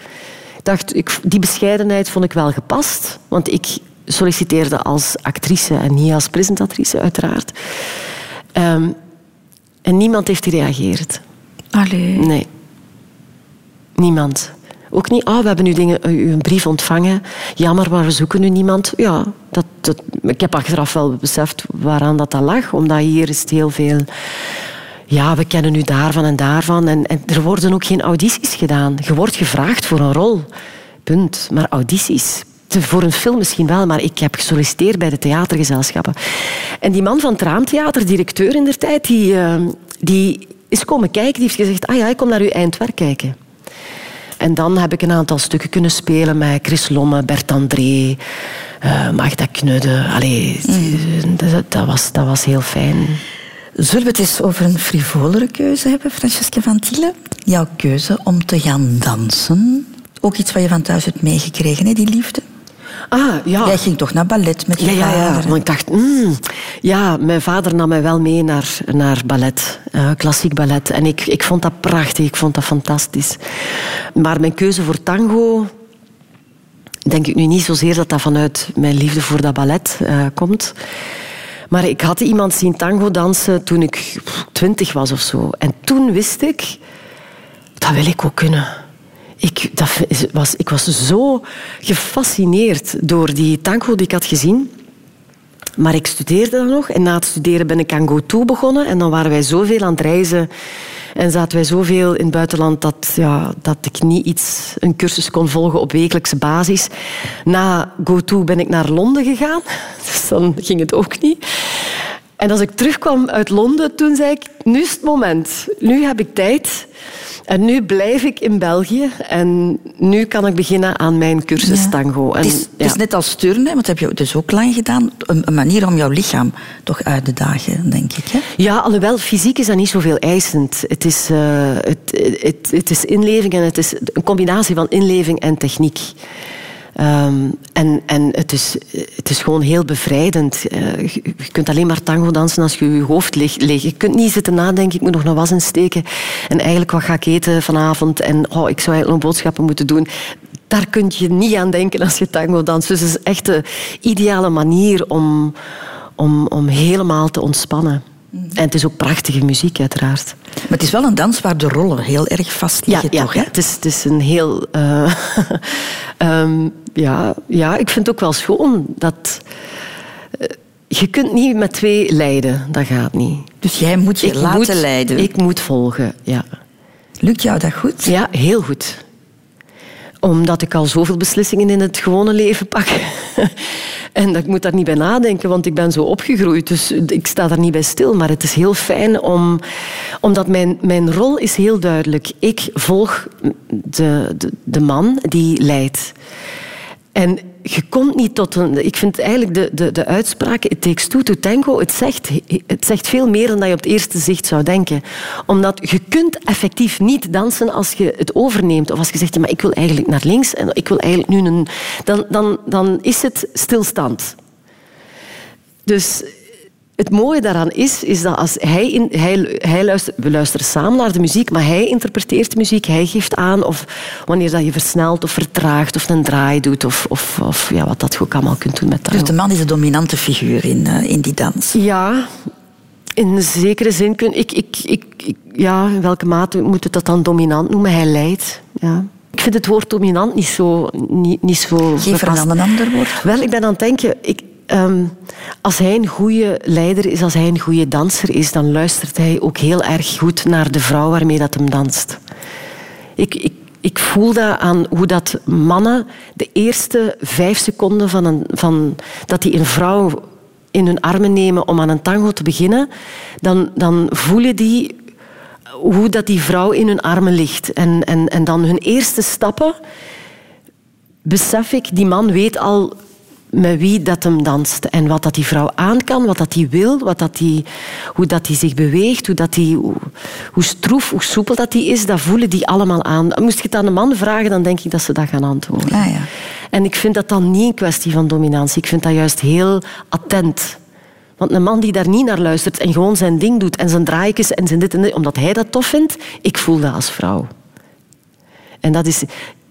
[SPEAKER 2] dacht, ik, die bescheidenheid vond ik wel gepast. Want ik solliciteerde als actrice en niet als presentatrice, uiteraard. Ehm, en niemand heeft gereageerd.
[SPEAKER 1] Allee.
[SPEAKER 2] Nee. Niemand. Ook niet, ah, we hebben nu eh, u een brief ontvangen. Jammer, maar we zoeken nu niemand. Ja, dat, ik heb achteraf wel beseft waaraan dat, lag. Omdat hier is het heel veel... Ja, we kennen u daarvan en daarvan. En, er worden ook geen audities gedaan. Je wordt gevraagd voor een rol. Punt. Maar audities... Voor een film misschien wel, maar ik heb gesolliciteerd bij de theatergezelschappen. En die man van het Raamtheater, directeur in der tijd, die, eh, die is komen kijken. Die heeft gezegd, ah ja, ik kom naar uw eindwerk kijken. En dan heb ik een aantal stukken kunnen spelen met Chris Lomme, Bert André, eh, Magda Knudde. Allee, dat, dat, was, dat was heel fijn.
[SPEAKER 1] Zullen we het eens over een frivolere keuze hebben, Francesca van Tielen? Jouw keuze om te gaan dansen. Ook iets wat je van thuis hebt meegekregen, hè, die liefde.
[SPEAKER 2] Ah, ja.
[SPEAKER 1] Jij ging toch naar ballet met je
[SPEAKER 2] Ja, ja, ja.
[SPEAKER 1] vader? hè?
[SPEAKER 2] Want ik dacht, mm, ja, mijn vader nam mij wel mee naar, naar ballet, eh, klassiek ballet. En ik, ik vond dat prachtig, ik vond dat fantastisch. Maar mijn keuze voor tango, denk ik nu niet zozeer dat dat vanuit mijn liefde voor dat ballet eh, komt. Maar ik had iemand zien tango dansen toen ik twintig was of zo. En toen wist ik, dat wil ik ook kunnen. Ik, dat was, ik was zo gefascineerd door die tango die ik had gezien. Maar ik studeerde dan nog. En na het studeren ben ik aan GoTo begonnen. En dan waren wij zoveel aan het reizen. En zaten wij zoveel in het buitenland dat, ja, dat ik niet iets, een cursus kon volgen op wekelijkse basis. Na GoTo ben ik naar Londen gegaan. [LAUGHS] Dus dan ging het ook niet. En als ik terugkwam uit Londen, toen zei ik, nu is het moment. Nu heb ik tijd. En nu blijf ik in België. En nu kan ik beginnen aan mijn cursus
[SPEAKER 1] Ja.
[SPEAKER 2] tango. En,
[SPEAKER 1] Het is, het is
[SPEAKER 2] ja.
[SPEAKER 1] net als turnen, want dat heb je dus ook lang gedaan. Een, een manier om jouw lichaam toch uit te dagen, denk ik. Hè?
[SPEAKER 2] Ja, alhoewel fysiek is dat niet zoveel eisend. Het is, eh, het, het, het is inleving en het is een combinatie van inleving en techniek. Ehm, en en het, is, het is gewoon heel bevrijdend. Eh, je, kunt alleen maar tango dansen als je je hoofd leeg. Je kunt niet zitten nadenken, ik moet nog een was insteken. En eigenlijk, wat ga ik eten vanavond? En oh, ik zou eigenlijk nog boodschappen moeten doen. Daar kun je niet aan denken als je tango danst. Dus het is echt de ideale manier om, om, om helemaal te ontspannen. En het is ook prachtige muziek, uiteraard.
[SPEAKER 1] Maar het is wel een dans waar de rollen heel erg vast liggen,
[SPEAKER 2] ja,
[SPEAKER 1] toch? Hè?
[SPEAKER 2] ja, het, is, het is een heel... eh, [LAUGHS] ehm, ja, ja, ik vind het ook wel schoon dat... eh, je kunt niet met twee leiden, dat gaat niet.
[SPEAKER 1] Dus jij moet je laten
[SPEAKER 2] moet,
[SPEAKER 1] leiden.
[SPEAKER 2] Ik moet volgen, ja.
[SPEAKER 1] Lukt jou dat goed?
[SPEAKER 2] Ja, heel goed. Omdat ik al zoveel beslissingen in het gewone leven pak. [LAUGHS] en dat ik moet daar niet bij nadenken, want ik ben zo opgegroeid. Dus ik sta daar niet bij stil. Maar het is heel fijn om... Omdat mijn, mijn rol is heel duidelijk. Ik volg de, de, de man die leidt. En je komt niet tot een... Ik vind eigenlijk de, de, de uitspraak It takes two to tango, het zegt, het zegt veel meer dan je op het eerste zicht zou denken. Omdat je kunt effectief niet dansen als je het overneemt. Of als je zegt, ja, maar ik wil eigenlijk naar links en ik wil eigenlijk nu een... Dan, dan, dan is het stilstand. Dus het mooie daaraan is, is dat als hij, in, hij, hij luistert, we luisteren samen naar de muziek, maar hij interpreteert de muziek, hij geeft aan of wanneer dat je versnelt of vertraagt of een draai doet of, of, of ja, wat dat je ook allemaal kunt doen met tango.
[SPEAKER 1] Dus de man is de dominante figuur in, uh, in die dans?
[SPEAKER 2] Ja, in zekere zin kun ik, ik, ik, ik, ja, in welke mate moet het dat dan dominant noemen? Hij leidt. Ja. Ik vind het woord dominant niet zo... Niet, niet zo
[SPEAKER 1] Geef er dan een ander woord.
[SPEAKER 2] Wel, ik ben aan het denken... Ik, Um, als hij een goede leider is, als hij een goede danser is, dan luistert hij ook heel erg goed naar de vrouw waarmee dat hem danst. Ik, ik, ik voel dat aan hoe dat mannen de eerste vijf seconden van, een, van dat die een vrouw in hun armen nemen om aan een tango te beginnen, dan, dan voelen die hoe dat die vrouw in hun armen ligt. En, en, en dan hun eerste stappen besef ik, die man weet al met wie dat hem danst. En wat dat die vrouw aan kan, wat dat die wil, wat dat die, hoe dat die zich beweegt, hoe, dat die, hoe, hoe stroef, hoe soepel dat die is, dat voelen die allemaal aan. Moest je het aan een man vragen, dan denk ik dat ze dat gaan antwoorden.
[SPEAKER 1] Ah, ja.
[SPEAKER 2] En ik vind dat dan niet een kwestie van dominantie. Ik vind dat juist heel attent. Want een man die daar niet naar luistert en gewoon zijn ding doet en zijn draaikjes en zijn dit en dit, omdat hij dat tof vindt, ik voel dat als vrouw. En dat is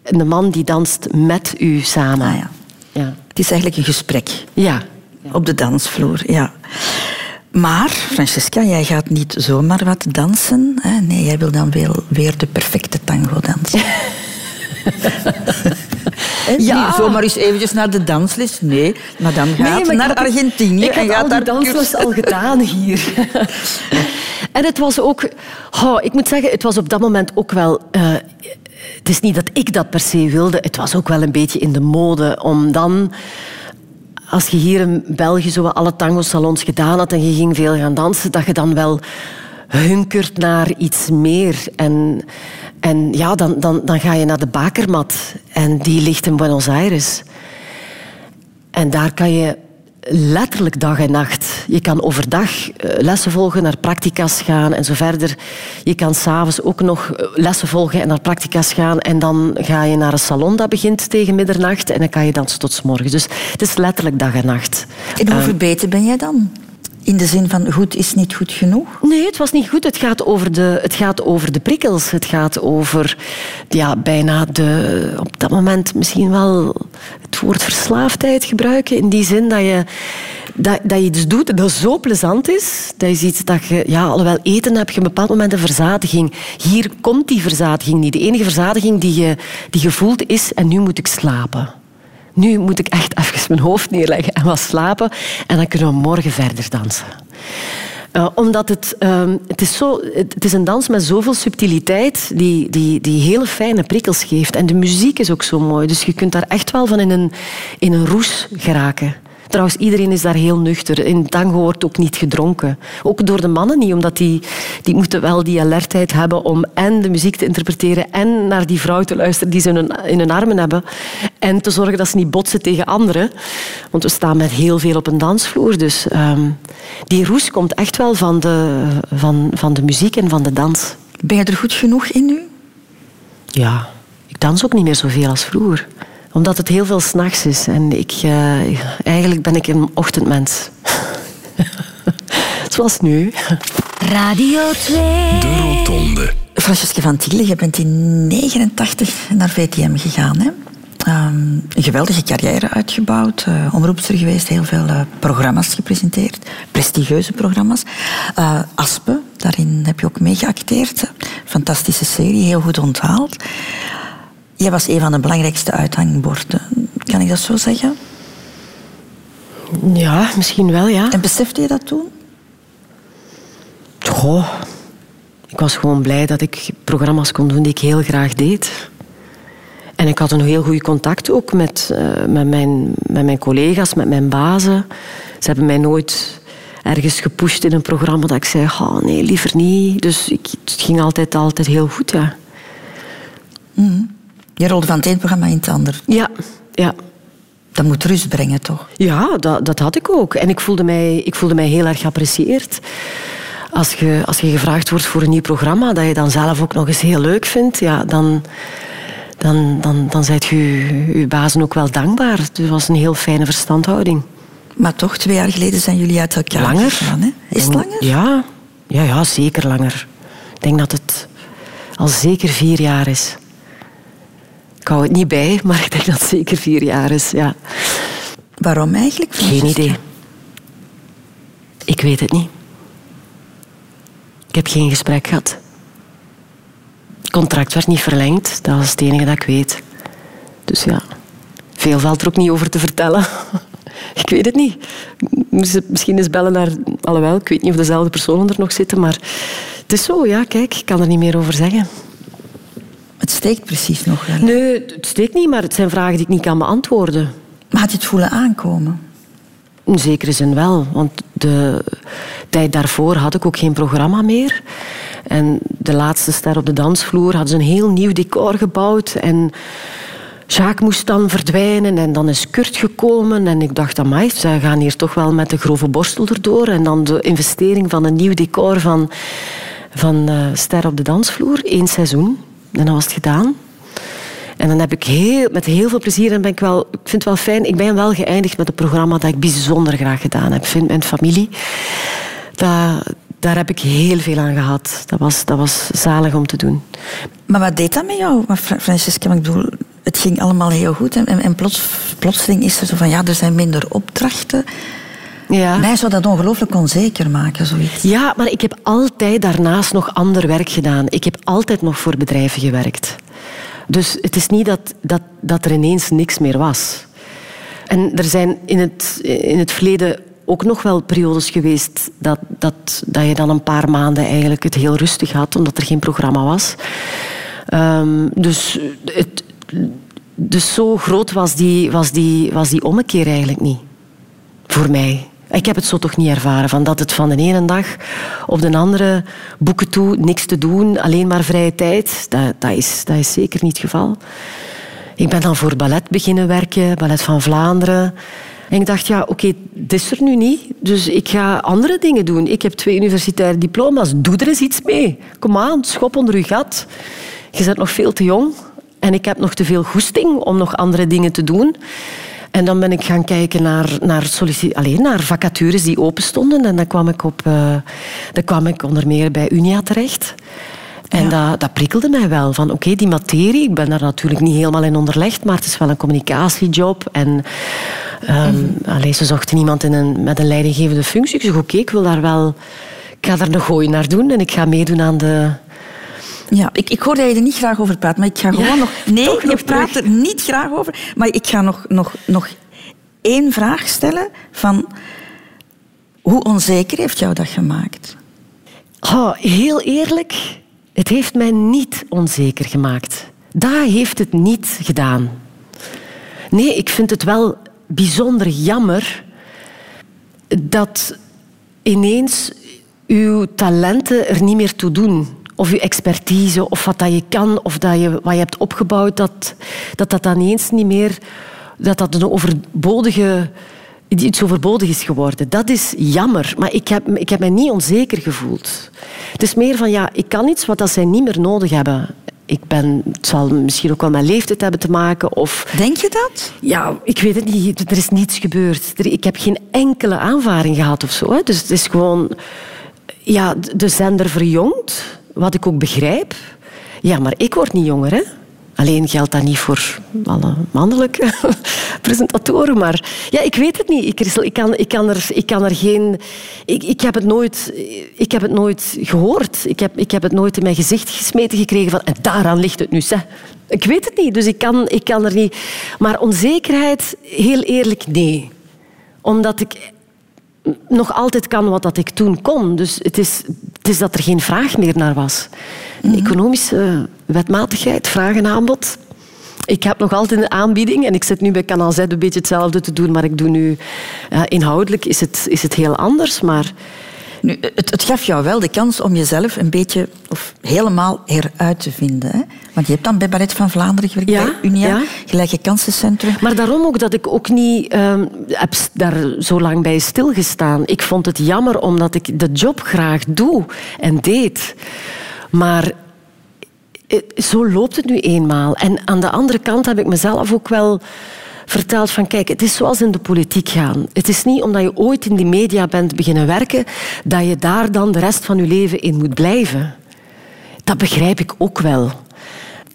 [SPEAKER 2] een man die danst met u samen.
[SPEAKER 1] Ah,
[SPEAKER 2] ja.
[SPEAKER 1] Het is eigenlijk een gesprek.
[SPEAKER 2] Ja.
[SPEAKER 1] Op de dansvloer, ja. Maar, Francesca, jij gaat niet zomaar wat dansen. Hè? Nee, jij wil dan wel weer de perfecte tango dansen. [LAUGHS] ja. Niet zomaar eens eventjes naar de dansles. Nee, maar dan gaat
[SPEAKER 2] nee,
[SPEAKER 1] naar Argentinië.
[SPEAKER 2] Ik heb al die dansles al gedaan hier. [LAUGHS] en het was ook... Oh, ik moet zeggen, het was op dat moment ook wel... Uh, het is niet dat ik dat per se wilde. Het was ook wel een beetje in de mode om dan als je hier in België zo alle tango-salons gedaan had en je ging veel gaan dansen, dat je dan wel hunkert naar iets meer. En, en ja, dan, dan, dan ga je naar de bakermat. En die ligt in Buenos Aires. En daar kan je letterlijk dag en nacht. Je kan overdag eh, lessen volgen, naar practica's gaan en zo verder. Je kan s'avonds ook nog eh, lessen volgen en naar practica's gaan. En dan ga je naar een salon dat begint tegen middernacht. En dan kan je dansen tot s morgens. Dus het is letterlijk dag en nacht.
[SPEAKER 1] En hoe
[SPEAKER 2] Uh,
[SPEAKER 1] verbeterd ben jij dan? In de zin van goed is niet goed genoeg?
[SPEAKER 2] Nee, het was niet goed. Het gaat over de, het gaat over de prikkels. Het gaat over ja, bijna de, op dat moment misschien wel het woord verslaafdheid gebruiken. In die zin dat je, dat, dat je iets doet dat zo plezant is. Dat is iets dat je, ja, alhoewel eten heb je een bepaald moment een verzadiging. Hier komt die verzadiging niet. De enige verzadiging die je, die je voelt is en nu moet ik slapen. Nu moet ik echt even mijn hoofd neerleggen en wat slapen. En dan kunnen we morgen verder dansen. Uh, omdat het, uh, het, is zo, het is een dans met zoveel subtiliteit die, die, die hele fijne prikkels geeft. En de muziek is ook zo mooi. Dus je kunt daar echt wel van in een, in een roes geraken. Trouwens, iedereen is daar heel nuchter. In tango wordt ook niet gedronken. Ook door de mannen niet, omdat die, die moeten wel die alertheid hebben om en de muziek te interpreteren en naar die vrouw te luisteren die ze in hun, in hun armen hebben. En te zorgen dat ze niet botsen tegen anderen. Want we staan met heel veel op een dansvloer. Dus um, die roes komt echt wel van de, van, van de muziek en van de dans.
[SPEAKER 1] Ben je er goed genoeg in nu?
[SPEAKER 2] Ja, ik dans ook niet meer zoveel als vroeger omdat het heel veel s'nachts is. En ik, uh, eigenlijk ben ik een ochtendmens. [LAUGHS] Zoals nu.
[SPEAKER 9] Radio 2.
[SPEAKER 4] De Rotonde.
[SPEAKER 1] Francesca van Tiele, je bent in 89 naar VTM gegaan. Hè? Um, een geweldige carrière uitgebouwd, uh, omroepster geweest, heel veel uh, programma's gepresenteerd, prestigieuze programma's. Uh, Aspe, daarin heb je ook mee geacteerd. Fantastische serie, heel goed onthaald. Jij was een van de belangrijkste uithangborden. Kan ik dat zo zeggen?
[SPEAKER 2] Ja, misschien wel, ja.
[SPEAKER 1] En besefte je dat toen?
[SPEAKER 2] Goh, ik was gewoon blij dat ik programma's kon doen die ik heel graag deed. En ik had een heel goed contact ook met, uh, met, mijn, met mijn collega's, met mijn bazen. Ze hebben mij nooit ergens gepusht in een programma dat ik zei, oh, nee, liever niet. Dus ik, het ging altijd, altijd heel goed, ja.
[SPEAKER 1] Mm. Je rolde van het ene programma in het ander.
[SPEAKER 2] Ja, ja.
[SPEAKER 1] Dat moet rust brengen, toch?
[SPEAKER 2] Ja, dat, dat had ik ook. En ik voelde mij, ik voelde mij heel erg geapprecieerd. Als je, als je gevraagd wordt voor een nieuw programma, dat je dan zelf ook nog eens heel leuk vindt, ja, dan, dan, dan, dan zijt je je bazen ook wel dankbaar. Dus het was een heel fijne verstandhouding.
[SPEAKER 1] Maar toch, twee jaar geleden zijn jullie uit elkaar
[SPEAKER 2] langer.
[SPEAKER 1] gegaan. Hè? Is het langer?
[SPEAKER 2] Ja. ja, ja, zeker langer. Ik denk dat het al zeker vier jaar is. Ik hou het niet bij, maar ik denk dat het zeker vier jaar is. Ja.
[SPEAKER 1] Waarom eigenlijk?
[SPEAKER 2] Geen idee. Ik weet het niet. Ik heb geen gesprek gehad. Het contract werd niet verlengd, dat is het enige dat ik weet. Dus ja, veel valt er ook niet over te vertellen. [LAUGHS] Ik weet het niet. Misschien eens bellen naar... Alhoewel, ik weet niet of dezelfde personen er nog zitten, maar het is zo, ja, kijk, ik kan er niet meer over zeggen.
[SPEAKER 1] Steekt precies nog wel.
[SPEAKER 2] Nee, het steekt niet, maar het zijn vragen die ik niet kan beantwoorden.
[SPEAKER 1] Maar had je het voelen aankomen?
[SPEAKER 2] In zekere zin wel, want de tijd daarvoor had ik ook geen programma meer. En de laatste ster op de dansvloer hadden ze een heel nieuw decor gebouwd. En Jacques moest dan verdwijnen en dan is Kurt gekomen. En ik dacht, amai, ze gaan hier toch wel met de grove borstel erdoor. En dan de investering van een nieuw decor van, van uh, Ster op de dansvloer. één seizoen. En dan was het gedaan. En dan heb ik heel, met heel veel plezier, en ben ik, wel, ik vind het wel fijn, ik ben wel geëindigd met een programma dat ik bijzonder graag gedaan heb. Vind mijn familie. Dat, daar heb ik heel veel aan gehad. Dat was, dat was zalig om te doen.
[SPEAKER 1] Maar wat deed dat met jou, Francesca? Ik bedoel, het ging allemaal heel goed. En, en plots, plotseling is er zo van, ja, er zijn minder opdrachten.
[SPEAKER 2] Ja.
[SPEAKER 1] Mij zou dat ongelooflijk onzeker maken, zoiets.
[SPEAKER 2] Ja, maar ik heb altijd daarnaast nog ander werk gedaan. Ik heb altijd nog voor bedrijven gewerkt. Dus het is niet dat, dat, dat er ineens niks meer was. En er zijn in het, in het verleden ook nog wel periodes geweest dat, dat, dat je dan een paar maanden eigenlijk het heel rustig had, omdat er geen programma was. Um, dus, het, dus zo groot was die, was, die, was die ommekeer eigenlijk niet. Voor mij. Ik heb het zo toch niet ervaren, van dat het van de ene dag op de andere boeken toe, niks te doen, alleen maar vrije tijd. Dat, dat, is, dat is zeker niet het geval. Ik ben dan voor ballet beginnen werken, Ballet van Vlaanderen. En ik dacht, ja, oké, dit is er nu niet. Dus ik ga andere dingen doen. Ik heb twee universitaire diploma's. Doe er eens iets mee. Kom aan, schop onder uw gat. Je bent nog veel te jong. En ik heb nog te veel goesting om nog andere dingen te doen. En dan ben ik gaan kijken naar, naar, alleen, naar vacatures die open stonden. En dan kwam ik, op, uh, dan kwam ik onder meer bij Unia terecht. En ja. dat, dat prikkelde mij wel. Van oké, die materie, ik ben daar natuurlijk niet helemaal in onderlegd, maar het is wel een communicatiejob. En um, mm -hmm. ze zochten iemand in een, met een leidinggevende functie. Ik zeg oké, ik wil daar wel... Ik ga daar een gooi naar doen en ik ga meedoen aan de...
[SPEAKER 1] Ja, ik, ik hoor dat je er niet graag over praat, maar ik ga gewoon
[SPEAKER 2] ja,
[SPEAKER 1] nog... [LAUGHS] Nee,
[SPEAKER 2] nog
[SPEAKER 1] je praat er niet graag over, maar ik ga nog, nog, nog één vraag stellen van... Hoe onzeker heeft jou dat gemaakt?
[SPEAKER 2] Oh, heel eerlijk, het heeft mij niet onzeker gemaakt. Dat heeft het niet gedaan. Nee, ik vind het wel bijzonder jammer dat ineens uw talenten er niet meer toe doen. Of uw expertise, of wat dat je kan, of dat je, wat je hebt opgebouwd, dat dat, dat dan eens niet meer... Dat dat een overbodige iets overbodig is geworden. Dat is jammer, maar ik heb, ik heb mij niet onzeker gevoeld. Het is meer van, ja, ik kan iets wat dat zij niet meer nodig hebben. Ik ben, het zal misschien ook wel met leeftijd hebben te maken. Of,
[SPEAKER 1] Denk je dat?
[SPEAKER 2] Ja, ik weet het niet. Er is niets gebeurd. Ik heb geen enkele aanvaring gehad of zo. Hè. Dus het is gewoon... Ja, de zender verjongt, wat ik ook begrijp. Ja, maar ik word niet jonger, hè. Alleen geldt dat niet voor alle mannelijke [LAUGHS] presentatoren. Maar ja, ik weet het niet. Ik, ik, kan, ik, kan, er, ik kan er geen... Ik, ik, heb het nooit, ik heb het nooit gehoord. Ik heb, ik heb het nooit in mijn gezicht gesmeten gekregen van... En daaraan ligt het nu, zeg. Ik weet het niet, dus ik kan, ik kan er niet... Maar onzekerheid, heel eerlijk, nee. Omdat ik nog altijd kan wat dat ik toen kon. Dus het is, het is dat er geen vraag meer naar was. Economische wetmatigheid, vraag en aanbod. Ik heb nog altijd een aanbieding en ik zit nu bij Kanaal Z een beetje hetzelfde te doen, maar ik doe nu... ja, inhoudelijk is het, is het heel anders, maar...
[SPEAKER 1] Nu, het, het gaf jou wel de kans om jezelf een beetje of helemaal eruit te vinden. Hè? Want je hebt dan bij Ballet van Vlaanderen gewerkt,
[SPEAKER 2] Ja,
[SPEAKER 1] bij Unia,
[SPEAKER 2] ja.
[SPEAKER 1] gelijke kansencentrum.
[SPEAKER 2] Maar daarom ook dat ik ook niet ehm, heb daar zo lang bij stilgestaan. Ik vond het jammer omdat ik de job graag doe en deed. Maar eh, zo loopt het nu eenmaal. En aan de andere kant heb ik mezelf ook wel verteld van kijk, het is zoals in de politiek gaan. Het is niet omdat je ooit in die media bent beginnen werken dat je daar dan de rest van je leven in moet blijven. Dat begrijp ik ook wel.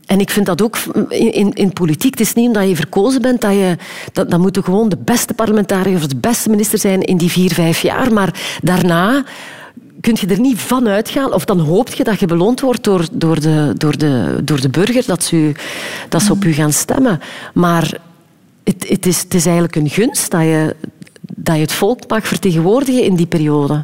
[SPEAKER 2] En ik vind dat ook in, in, in politiek. Het is niet omdat je verkozen bent dat je... Dat, dan moeten gewoon de beste parlementariër of de beste minister zijn in die vier, vijf jaar. Maar daarna kun je er niet van uitgaan. Of dan hoop je dat je beloond wordt door, door, de, door, de, door de burger. Dat ze, dat ze op u gaan stemmen. Maar het, het, is, het is eigenlijk een gunst dat je, dat je het volk mag vertegenwoordigen in die periode.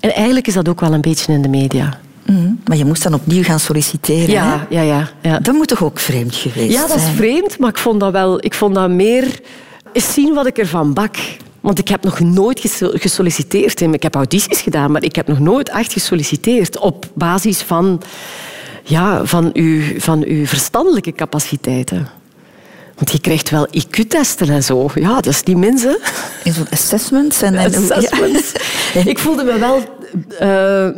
[SPEAKER 2] En eigenlijk is dat ook wel een beetje in de media.
[SPEAKER 1] Mhm. Maar je moest dan opnieuw gaan solliciteren.
[SPEAKER 2] Ja,
[SPEAKER 1] hè?
[SPEAKER 2] ja, ja. ja.
[SPEAKER 1] Dat moet toch ook vreemd geweest
[SPEAKER 2] Ja, dat is
[SPEAKER 1] zijn?
[SPEAKER 2] vreemd, maar ik vond dat wel... Ik vond dat meer... Eens zien wat ik ervan bak. Want ik heb nog nooit geso- gesolliciteerd. Ik heb audities gedaan, maar ik heb nog nooit echt gesolliciteerd. Op basis van, ja, van, uw, van uw verstandelijke capaciteiten. Want je krijgt wel IQ-testen en zo. Ja, dat is niet min, hè.
[SPEAKER 1] In zo'n assessments. En, en,
[SPEAKER 2] Assessments. Ik voelde me wel eh,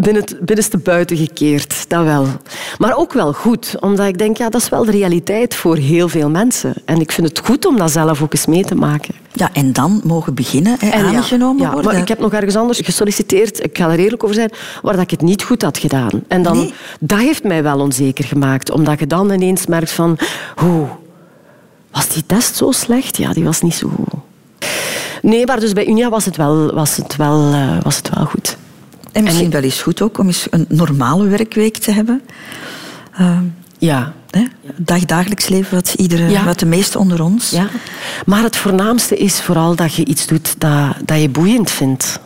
[SPEAKER 2] binnen het binnenste buiten gekeerd, dat wel. Maar ook wel goed, omdat ik denk, ja, dat is wel de realiteit voor heel veel mensen. En ik vind het goed om dat zelf ook eens mee te maken.
[SPEAKER 1] Ja, en dan mogen beginnen, hè,
[SPEAKER 2] En ja,
[SPEAKER 1] aangenomen
[SPEAKER 2] ja,
[SPEAKER 1] worden.
[SPEAKER 2] Maar ik heb nog ergens anders gesolliciteerd, ik ga er eerlijk over zijn, waar dat ik het niet goed had gedaan. En dan,
[SPEAKER 1] Nee?
[SPEAKER 2] dat heeft mij wel onzeker gemaakt, omdat je dan ineens merkt van, hoe, was die test zo slecht? Ja, die was niet zo goed. Nee, maar dus bij Unia was het wel, was het wel, eh, was het wel goed.
[SPEAKER 1] En misschien wel eens goed ook om eens een normale werkweek te hebben. Ehm,
[SPEAKER 2] Ja.
[SPEAKER 1] hè? Dag, dagelijks leven wat, iedere,
[SPEAKER 2] Ja.
[SPEAKER 1] wat de meesten onder ons.
[SPEAKER 2] ja. Maar het voornaamste is vooral dat je iets doet dat, dat je boeiend vindt.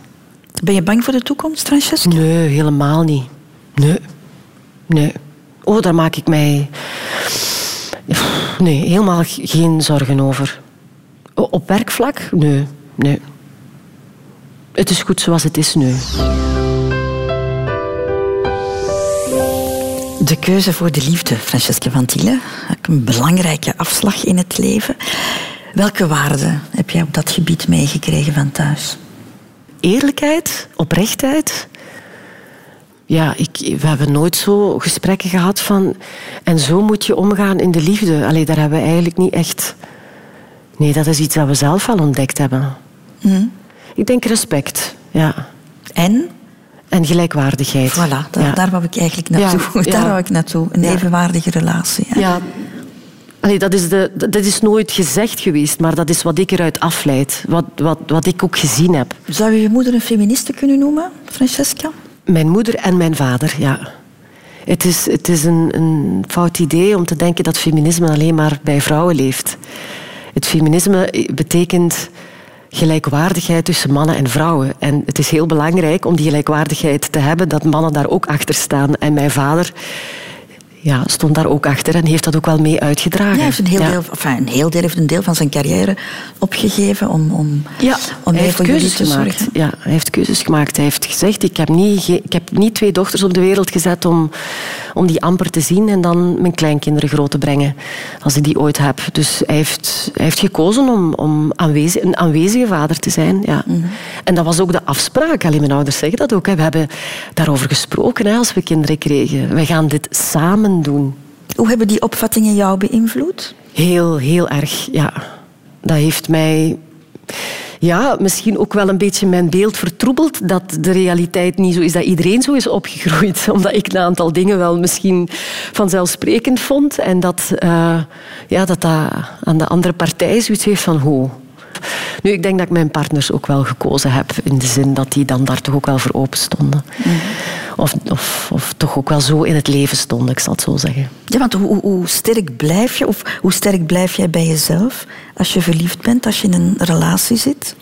[SPEAKER 1] Ben je bang voor de toekomst, Francesca?
[SPEAKER 2] Nee, helemaal niet. Nee. Nee. Oh, daar maak ik mij... Nee, helemaal geen zorgen over. Op werkvlak? Nee. Nee. Het is goed zoals het is nu.
[SPEAKER 1] De keuze voor de liefde, Francesca van Tiele. Een belangrijke afslag in het leven. Welke waarden heb jij op dat gebied meegekregen van thuis?
[SPEAKER 2] Eerlijkheid, oprechtheid. Ja, ik, we hebben nooit zo gesprekken gehad van... En zo moet je omgaan in de liefde. Allee, daar hebben we eigenlijk niet echt... Nee, dat is iets dat we zelf al ontdekt hebben. Ik denk respect, ja.
[SPEAKER 1] En,
[SPEAKER 2] En gelijkwaardigheid.
[SPEAKER 1] voilà, da-
[SPEAKER 2] ja.
[SPEAKER 1] daar wou ik eigenlijk naartoe.
[SPEAKER 2] Ja, [LAUGHS]
[SPEAKER 1] Daar
[SPEAKER 2] ja.
[SPEAKER 1] wou ik naartoe. Een
[SPEAKER 2] Ja.
[SPEAKER 1] evenwaardige relatie.
[SPEAKER 2] Ja. Allee, dat, is de, dat is nooit gezegd geweest, maar dat is wat ik eruit afleid. Wat, wat, wat ik ook gezien heb.
[SPEAKER 1] Zou je je moeder een feministe kunnen noemen, Francesca?
[SPEAKER 2] Mijn moeder en mijn vader, ja. Het is, het is een, een fout idee om te denken dat feminisme alleen maar bij vrouwen leeft. Het feminisme betekent gelijkwaardigheid tussen mannen en vrouwen. En het is heel belangrijk om die gelijkwaardigheid te hebben, dat mannen daar ook achter staan. En mijn vader ja, stond daar ook achter en heeft dat ook wel mee uitgedragen.
[SPEAKER 1] Ja, hij heeft een heel,
[SPEAKER 2] Ja.
[SPEAKER 1] deel, enfin, een heel deel heeft een deel van zijn carrière opgegeven om, om,
[SPEAKER 2] Ja,
[SPEAKER 1] om
[SPEAKER 2] hij
[SPEAKER 1] mee
[SPEAKER 2] heeft
[SPEAKER 1] voor
[SPEAKER 2] keuzes
[SPEAKER 1] te
[SPEAKER 2] gemaakt.
[SPEAKER 1] zorgen.
[SPEAKER 2] Ja, hij heeft keuzes gemaakt. Hij heeft gezegd, ik heb niet, ik heb niet twee dochters op de wereld gezet om, om die amper te zien en dan mijn kleinkinderen groot te brengen, als ik die ooit heb. Dus hij heeft, hij heeft gekozen om, om aanwezig, een aanwezige vader te zijn. Ja.
[SPEAKER 1] Mhm.
[SPEAKER 2] En dat was ook de afspraak. Allee, mijn ouders zeggen dat ook. Hè. We hebben daarover gesproken hè, als we kinderen kregen. We gaan dit samen doen.
[SPEAKER 1] Hoe hebben die opvattingen jou beïnvloed?
[SPEAKER 2] Heel, heel erg, ja. Dat heeft mij ja, misschien ook wel een beetje mijn beeld vertroebeld dat de realiteit niet zo is dat iedereen zo is opgegroeid. [LAUGHS] Omdat ik een aantal dingen wel misschien vanzelfsprekend vond en dat eh, ja, dat, dat aan de andere partij zoiets heeft van Nu, ik denk dat ik mijn partners ook wel gekozen heb in de zin dat die dan daar toch ook wel voor open stonden. Of, of, of toch ook wel zo in het leven stonden, ik zal het zo zeggen.
[SPEAKER 1] Ja, want hoe, hoe- sterk blijf je, of hoe sterk blijf jij bij jezelf als je verliefd bent, als je in een relatie zit?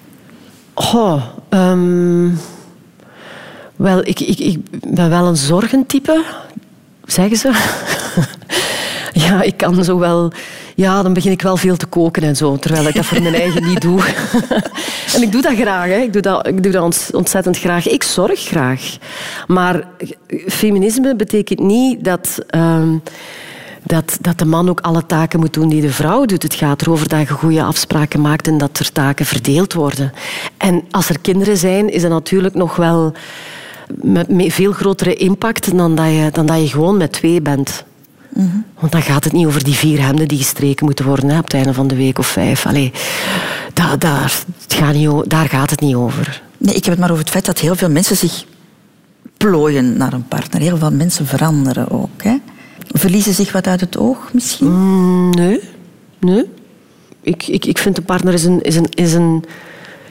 [SPEAKER 2] Ehm, wel, ik, ik, ik ben wel een zorgentype, zeggen ze. [LAUGHS] ja, ik kan zo wel... Ja, dan begin ik wel veel te koken en zo, terwijl ik dat voor mijn eigen niet doe. [LAUGHS] en ik doe dat graag, hè. Ik, doe dat, ik doe dat ontzettend graag. Ik zorg graag. Maar feminisme betekent niet dat... Ehm, dat, dat de man ook alle taken moet doen die de vrouw doet. Het gaat erover dat je goede afspraken maakt en dat er taken verdeeld worden. En als er kinderen zijn, is dat natuurlijk nog wel met veel grotere impact dan dat je, dan dat je gewoon met twee bent. Mm Want dan gaat het niet over die vier hemden die gestreken moeten worden hè, op het einde van de week of vijf. Allee, daar, gaat niet, daar gaat het niet over.
[SPEAKER 1] Nee, ik heb het maar over het feit dat heel veel mensen zich plooien naar een partner. Heel veel mensen veranderen ook. Hè? Verliezen zich wat uit het oog misschien?
[SPEAKER 2] Mm, nee. Nee. Ik, ik, ik vind de partner is een, is een, is een,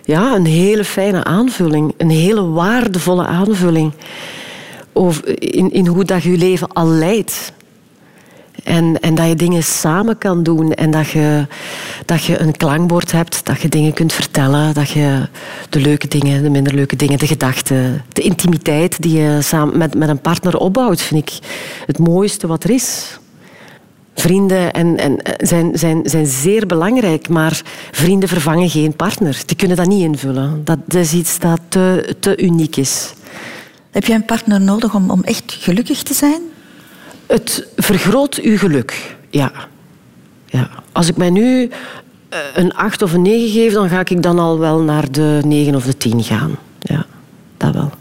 [SPEAKER 2] ja, een hele fijne aanvulling. Een hele waardevolle aanvulling. Over, in, in hoe dat je je leven al leidt. En, en dat je dingen samen kan doen en dat je, dat je een klankbord hebt, dat je dingen kunt vertellen, dat je de leuke dingen, de minder leuke dingen, de gedachten, de intimiteit die je samen met, met een partner opbouwt, vind ik het mooiste wat er is. Vrienden en, en zijn, zijn, zijn zeer belangrijk, maar vrienden vervangen geen partner. Die kunnen dat niet invullen. Dat, is iets dat te, te uniek is.
[SPEAKER 1] Heb je een partner nodig om, om echt gelukkig te zijn?
[SPEAKER 2] Het vergroot uw geluk, ja. ja. Als ik mij nu eh, een 8 of een 9 geef, dan ga ik dan al wel naar de 9 of de 10 gaan. Ja, dat wel.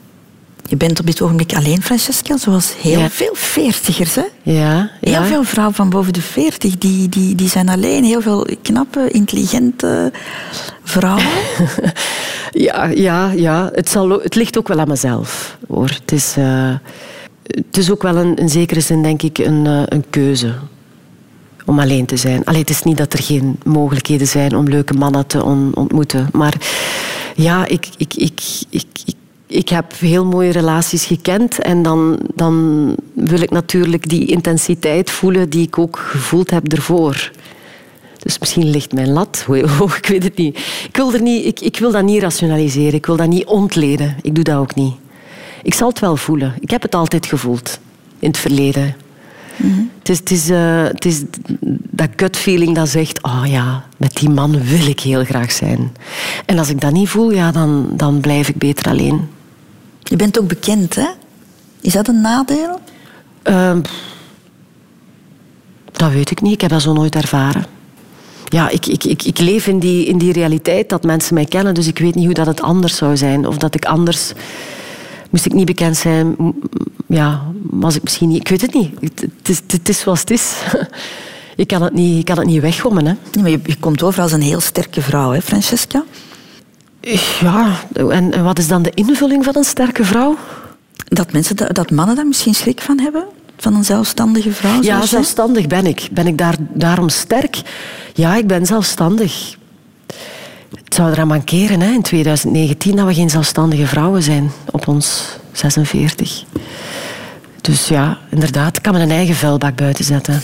[SPEAKER 1] Je bent op dit ogenblik alleen, Francesca, zoals heel veel veertigers. Hè?
[SPEAKER 2] Ja,
[SPEAKER 1] Heel veel vrouwen van boven de veertig, die, die, die zijn alleen. Heel veel knappe, intelligente vrouwen. [LAUGHS]
[SPEAKER 2] ja, ja, ja. Het, zal, het ligt ook wel aan mezelf. Hoor. Het is... Uh, het is ook wel een, in zekere zin, denk ik, een, eh, een keuze om alleen te zijn. Allee, het is niet dat er geen mogelijkheden zijn om leuke mannen te ontmoeten. Maar ja, ik, ik, ik, ik, ik, ik heb heel mooie relaties gekend. En dan, dan wil ik natuurlijk die intensiteit voelen die ik ook gevoeld heb ervoor. Dus misschien ligt mijn lat [LAUGHS] hoog, ik weet het niet. Ik wil, er niet ik, ik wil dat niet rationaliseren, ik wil dat niet ontleden. Ik doe dat ook niet. Ik zal het wel voelen. Ik heb het altijd gevoeld in het verleden. Het, is, het, is, uh, het is dat gut feeling dat zegt, oh ja, met die man wil ik heel graag zijn. En als ik dat niet voel, ja, dan, dan blijf ik beter alleen.
[SPEAKER 1] Je bent ook bekend, hè? Is dat een nadeel?
[SPEAKER 2] Uh, dat weet ik niet. Ik heb dat zo nooit ervaren. Ja, ik, ik, ik, ik leef in die, in die realiteit dat mensen mij kennen, dus ik weet niet hoe dat het anders zou zijn. Of dat ik anders moest ik niet bekend zijn, ja, was ik misschien niet... Ik weet het niet. Het, is, het is zoals het is. [LAUGHS] Ik kan het niet, ik kan het niet weggommen. Hè.
[SPEAKER 1] maar je, je, komt over als een heel sterke vrouw, hè, Francesca?
[SPEAKER 2] Ja, en, en, wat is dan de invulling van een sterke vrouw?
[SPEAKER 1] Dat, mensen, dat, dat mannen daar misschien schrik van hebben? Van een zelfstandige vrouw?
[SPEAKER 2] Ja, zelfstandig ben ik. Ben ik daar, daarom sterk? Ja, ik ben zelfstandig. Het zou eraan mankeren hè, in 2019 dat we geen zelfstandige vrouwen zijn op ons 46. Dus ja, inderdaad, ik kan een eigen vuilbak buiten zetten.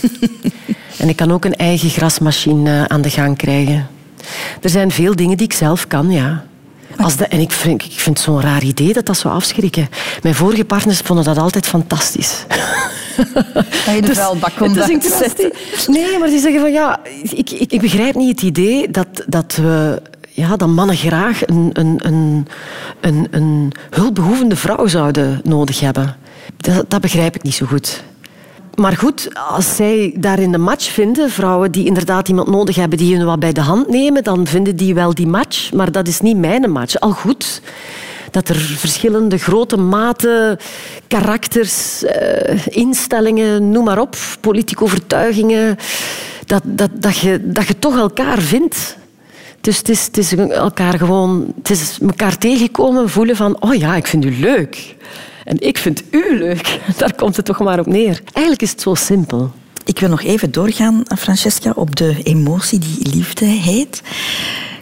[SPEAKER 2] [LAUGHS] en ik kan ook een eigen grasmachine eh, aan de gang krijgen. Er zijn veel dingen die ik zelf kan, ja. Als de, en ik vind, ik vind het zo'n raar idee dat dat zo afschrikken. Mijn vorige partners vonden dat altijd fantastisch. [LAUGHS]
[SPEAKER 1] Dat je de dus, vuilbak komt
[SPEAKER 2] Nee, maar die zeggen van ja, ik, ik, ik begrijp niet het idee dat, dat we ja, dat mannen graag een, een, een, een, een hulpbehoevende vrouw zouden nodig hebben. Dat, dat begrijp ik niet zo goed. Maar goed, als zij daarin de match vinden, vrouwen die inderdaad iemand nodig hebben die hun wat bij de hand nemen, dan vinden die wel die match. Maar dat is niet mijn match. Al goed dat er verschillende grote maten, karakters, eh, instellingen, noem maar op, politieke overtuigingen, dat, dat, dat, je, dat je toch elkaar vindt. Dus het is, het is elkaar gewoon, het is elkaar tegenkomen, voelen van, oh ja, ik vind u leuk. En ik vind u leuk. [LAUGHS] Daar komt het toch maar op neer. Eigenlijk is het zo simpel.
[SPEAKER 1] Ik wil nog even doorgaan, Francesca, op de emotie die liefde heet.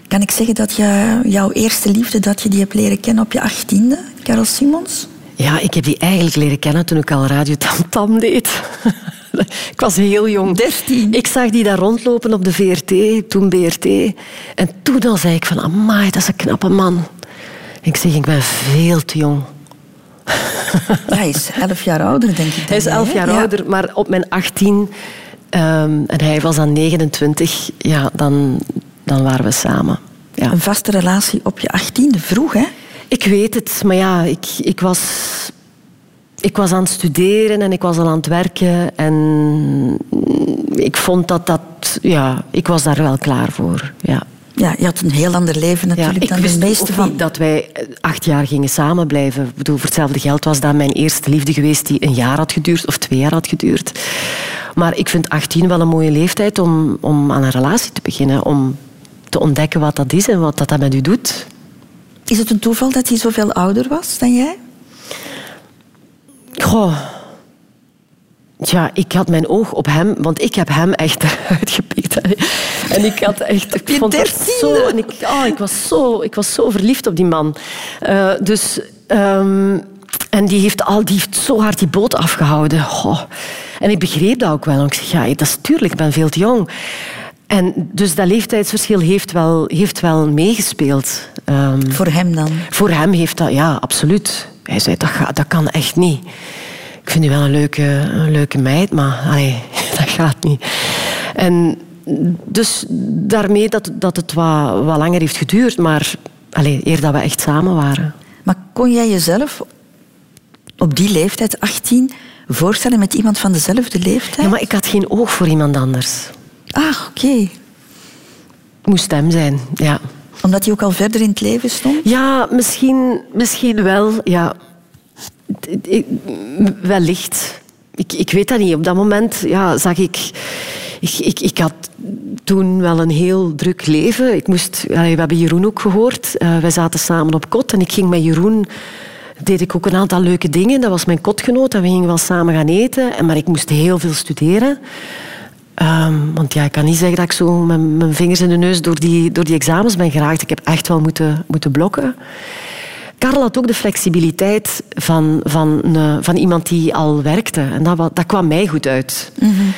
[SPEAKER 1] Kan ik zeggen dat je, jouw eerste liefde dat je die hebt leren kennen op je achttiende, Carol Simons?
[SPEAKER 2] Ja, ik heb die eigenlijk leren kennen toen ik al Radio Tam Tam deed. [LAUGHS] [LAUGHS] ik was heel jong.
[SPEAKER 1] 13.
[SPEAKER 2] Ik zag die daar rondlopen op de VRT, toen BRT. En toen al zei ik van, amai, dat is een knappe man. Ik zeg, ik ben veel te jong.
[SPEAKER 1] hij is elf jaar ouder, denk ik.
[SPEAKER 2] hij is elf jaar ouder, maar op mijn 18 Ehm, en hij was dan 29. Ja, dan, dan waren we samen. Ja.
[SPEAKER 1] Een vaste relatie op je achttiende, vroeg hè?
[SPEAKER 2] Ik weet het, maar ja, ik, ik, was, ik was aan het studeren en ik was al aan het werken. En ik vond dat dat... Ja, ik was daar wel klaar voor, ja.
[SPEAKER 1] Ja, je had een heel ander leven natuurlijk
[SPEAKER 2] ja,
[SPEAKER 1] dan de meeste van...
[SPEAKER 2] dat wij eh, acht jaar gingen samen blijven. Ik bedoel, voor hetzelfde geld was dat mijn eerste liefde geweest die een jaar had geduurd of twee jaar had geduurd. Maar ik vind 18 wel een mooie leeftijd om, om aan een relatie te beginnen. Om te ontdekken wat dat is en wat dat, dat met u doet.
[SPEAKER 1] Is het een toeval dat hij zoveel ouder was dan jij?
[SPEAKER 2] Goh. Ja, ik had mijn oog op hem, want ik heb hem echt [LAUGHS] uitgepikt. En ik had echt... Ik vond dat zo... En ik, oh, ik, was zo, ik was zo verliefd op die man. Uh, dus... Um, en die heeft, al, die heeft zo hard die boot afgehouden. Goh. En ik begreep dat ook wel. Ik zeg, ja, dat is tuurlijk, ik ben veel te jong. En dus dat leeftijdsverschil heeft wel, heeft wel meegespeeld.
[SPEAKER 1] Um, voor hem dan?
[SPEAKER 2] Voor hem heeft dat, ja, absoluut. Hij zei, dat, gaat, dat kan echt niet. Ik vind u wel een leuke, een leuke meid, maar allee, [LAUGHS] dat gaat niet. En dus daarmee dat, dat het wat, wat langer heeft geduurd, maar allee, eer dat we echt samen waren.
[SPEAKER 1] Maar kon jij jezelf op die leeftijd, 18, voorstellen met iemand van dezelfde leeftijd?
[SPEAKER 2] Ja, maar ik had geen oog voor iemand anders.
[SPEAKER 1] Ah, oké. Okay.
[SPEAKER 2] Moest hem zijn, ja.
[SPEAKER 1] Omdat hij ook al verder in het leven stond?
[SPEAKER 2] Ja, misschien, misschien wel, ja. Wellicht. Ik, ik weet dat niet. Op dat moment ja, zag ik, ik, ik... Ik had toen wel een heel druk leven. Ik moest, we hebben Jeroen ook gehoord. Uh, wij zaten samen op kot en ik ging met Jeroen deed ik ook een aantal leuke dingen. Dat was mijn kotgenoot en we gingen wel samen gaan eten. Maar ik moest heel veel studeren. Um, want ja, ik kan niet zeggen dat ik zo met mijn vingers in de neus door die, door die examens ben geraakt. Ik heb echt wel moeten, moeten blokken. Karel had ook de flexibiliteit van, van, uh, van iemand die al werkte. En dat, dat kwam mij goed uit. Mm -hmm.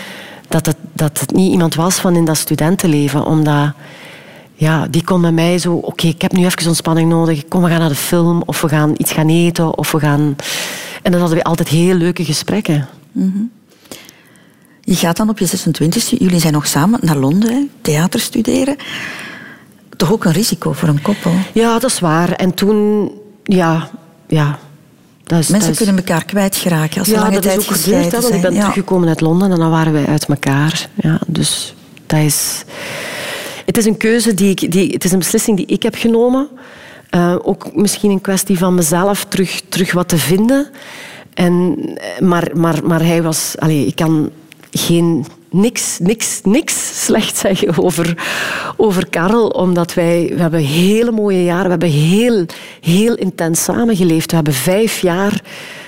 [SPEAKER 2] dat, het, dat het niet iemand was van in dat studentenleven. Omdat ja, die kon met mij zo... Oké, ik heb nu even ontspanning nodig. Kom, we gaan naar de film. Of we gaan iets gaan eten. Of we gaan... En dan hadden we altijd heel leuke gesprekken. Mm -hmm.
[SPEAKER 1] Je gaat dan op je 26e, jullie zijn nog samen naar Londen, theater studeren. Toch ook een risico voor een koppel?
[SPEAKER 2] Ja, dat is waar. En toen, ja, ja.
[SPEAKER 1] Dat is, Mensen dat is... kunnen elkaar kwijtgeraken als ze
[SPEAKER 2] ja,
[SPEAKER 1] lange
[SPEAKER 2] dat
[SPEAKER 1] tijd
[SPEAKER 2] is ook gebeurd, want ik ben ja. teruggekomen uit Londen en dan waren wij uit elkaar. Ja, dus dat is... Het is een keuze die ik... Die, het is een beslissing die ik heb genomen. Uh, ook misschien een kwestie van mezelf terug, terug wat te vinden. En, maar, maar, maar hij was... Allez, ik kan geen niks, niks, niks slecht zeggen over, over Karel. Omdat wij we hebben hele mooie jaren. We hebben heel, heel intens samengeleefd. We hebben vijf jaar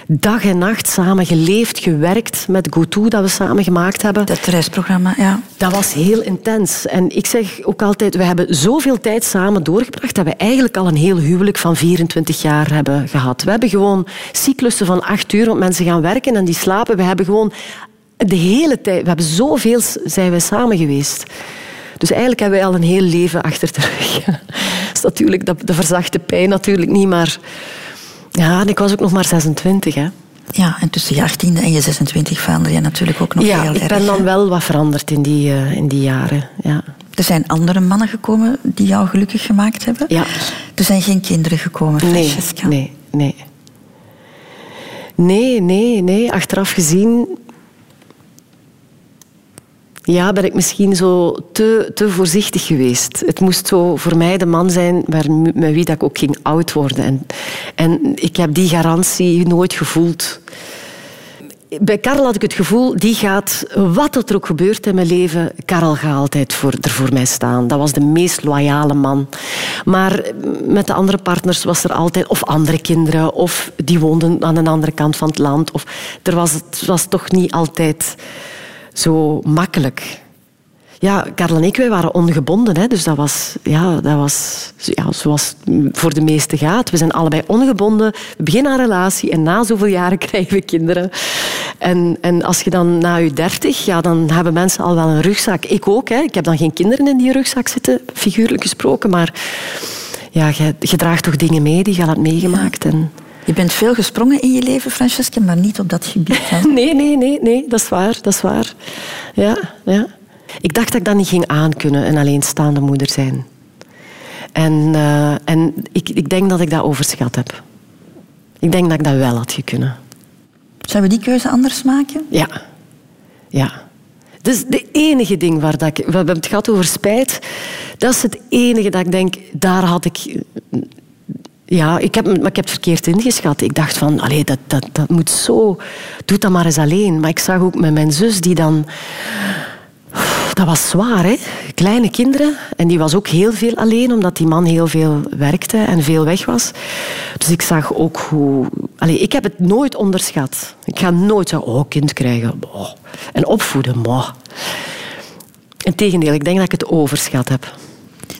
[SPEAKER 2] dag en nacht samen geleefd, gewerkt met GoTo dat we samen gemaakt hebben.
[SPEAKER 1] Dat reisprogramma, ja.
[SPEAKER 2] Dat was heel intens. En ik zeg ook altijd, we hebben zoveel tijd samen doorgebracht dat we eigenlijk al een heel huwelijk van 24 jaar hebben gehad. We hebben gewoon cyclussen van acht uur, want mensen gaan werken en die slapen. We hebben gewoon de hele tijd. We hebben zoveel zijn we samen geweest. Dus eigenlijk hebben wij al een heel leven achter de rug. [LAUGHS] Dat is natuurlijk, dat, de verzachte pijn natuurlijk niet, maar... Ja, en ik was ook nog maar 26, hè.
[SPEAKER 1] Ja, en tussen je 18e en je 26 verander je natuurlijk ook nog
[SPEAKER 2] ja,
[SPEAKER 1] heel erg.
[SPEAKER 2] ik ben dan wel wat veranderd in die, uh, in die jaren, ja.
[SPEAKER 1] Er zijn andere mannen gekomen die jou gelukkig gemaakt hebben?
[SPEAKER 2] Ja.
[SPEAKER 1] Er zijn geen kinderen gekomen, Francesca?
[SPEAKER 2] Nee, nee. Nee, nee, nee. Achteraf gezien ja, ben ik misschien zo te, te voorzichtig geweest. Het moest zo voor mij de man zijn waar, met wie dat ik ook ging oud worden. En, en ik heb die garantie nooit gevoeld. Bij Karel had ik het gevoel, die gaat, wat er ook gebeurt in mijn leven, Karel gaat altijd voor, er voor mij staan. Dat was de meest loyale man. Maar met de andere partners was er altijd, of andere kinderen, of die woonden aan een andere kant van het land. Of, er was, het was toch niet altijd zo makkelijk. Ja, Karel en ik wij waren ongebonden. Hè, dus dat was, ja, dat was ja, zoals voor de meesten gaat. We zijn allebei ongebonden. We beginnen een relatie en na zoveel jaren [LAUGHS] krijgen we kinderen. En, en als je dan na je dertig, ja, dan hebben mensen al wel een rugzak. Ik ook. Hè. Ik heb dan geen kinderen in die rugzak zitten, figuurlijk gesproken. Maar ja, je, je draagt toch dingen mee die je al hebt meegemaakt. En
[SPEAKER 1] Je bent veel gesprongen in je leven, Francesca, maar niet op dat gebied. Hè? [LAUGHS]
[SPEAKER 2] Nee, nee, nee, nee, dat is waar, dat is waar. Ja, ja. Ik dacht dat ik dat niet ging aankunnen, een alleenstaande moeder zijn. En, eh, en ik, ik denk dat ik dat overschat heb. Ik denk dat ik dat wel had gekunnen.
[SPEAKER 1] Zullen we die keuze anders maken?
[SPEAKER 2] Ja. Ja. Dus de enige ding waar dat ik... We hebben het gehad over spijt. Dat is het enige dat ik denk, daar had ik... Ja, ik heb, maar ik heb het verkeerd ingeschat. Ik dacht van, allee, dat, dat, dat moet zo... Doe dat maar eens alleen. Maar ik zag ook met mijn zus die dan... Dat was zwaar, hè? Kleine kinderen. En die was ook heel veel alleen, omdat die man heel veel werkte en veel weg was. Dus ik zag ook hoe... Allee, ik heb het nooit onderschat. Ik ga nooit zeggen, oh, kind krijgen. En opvoeden. Integendeel, ik denk dat ik het overschat heb.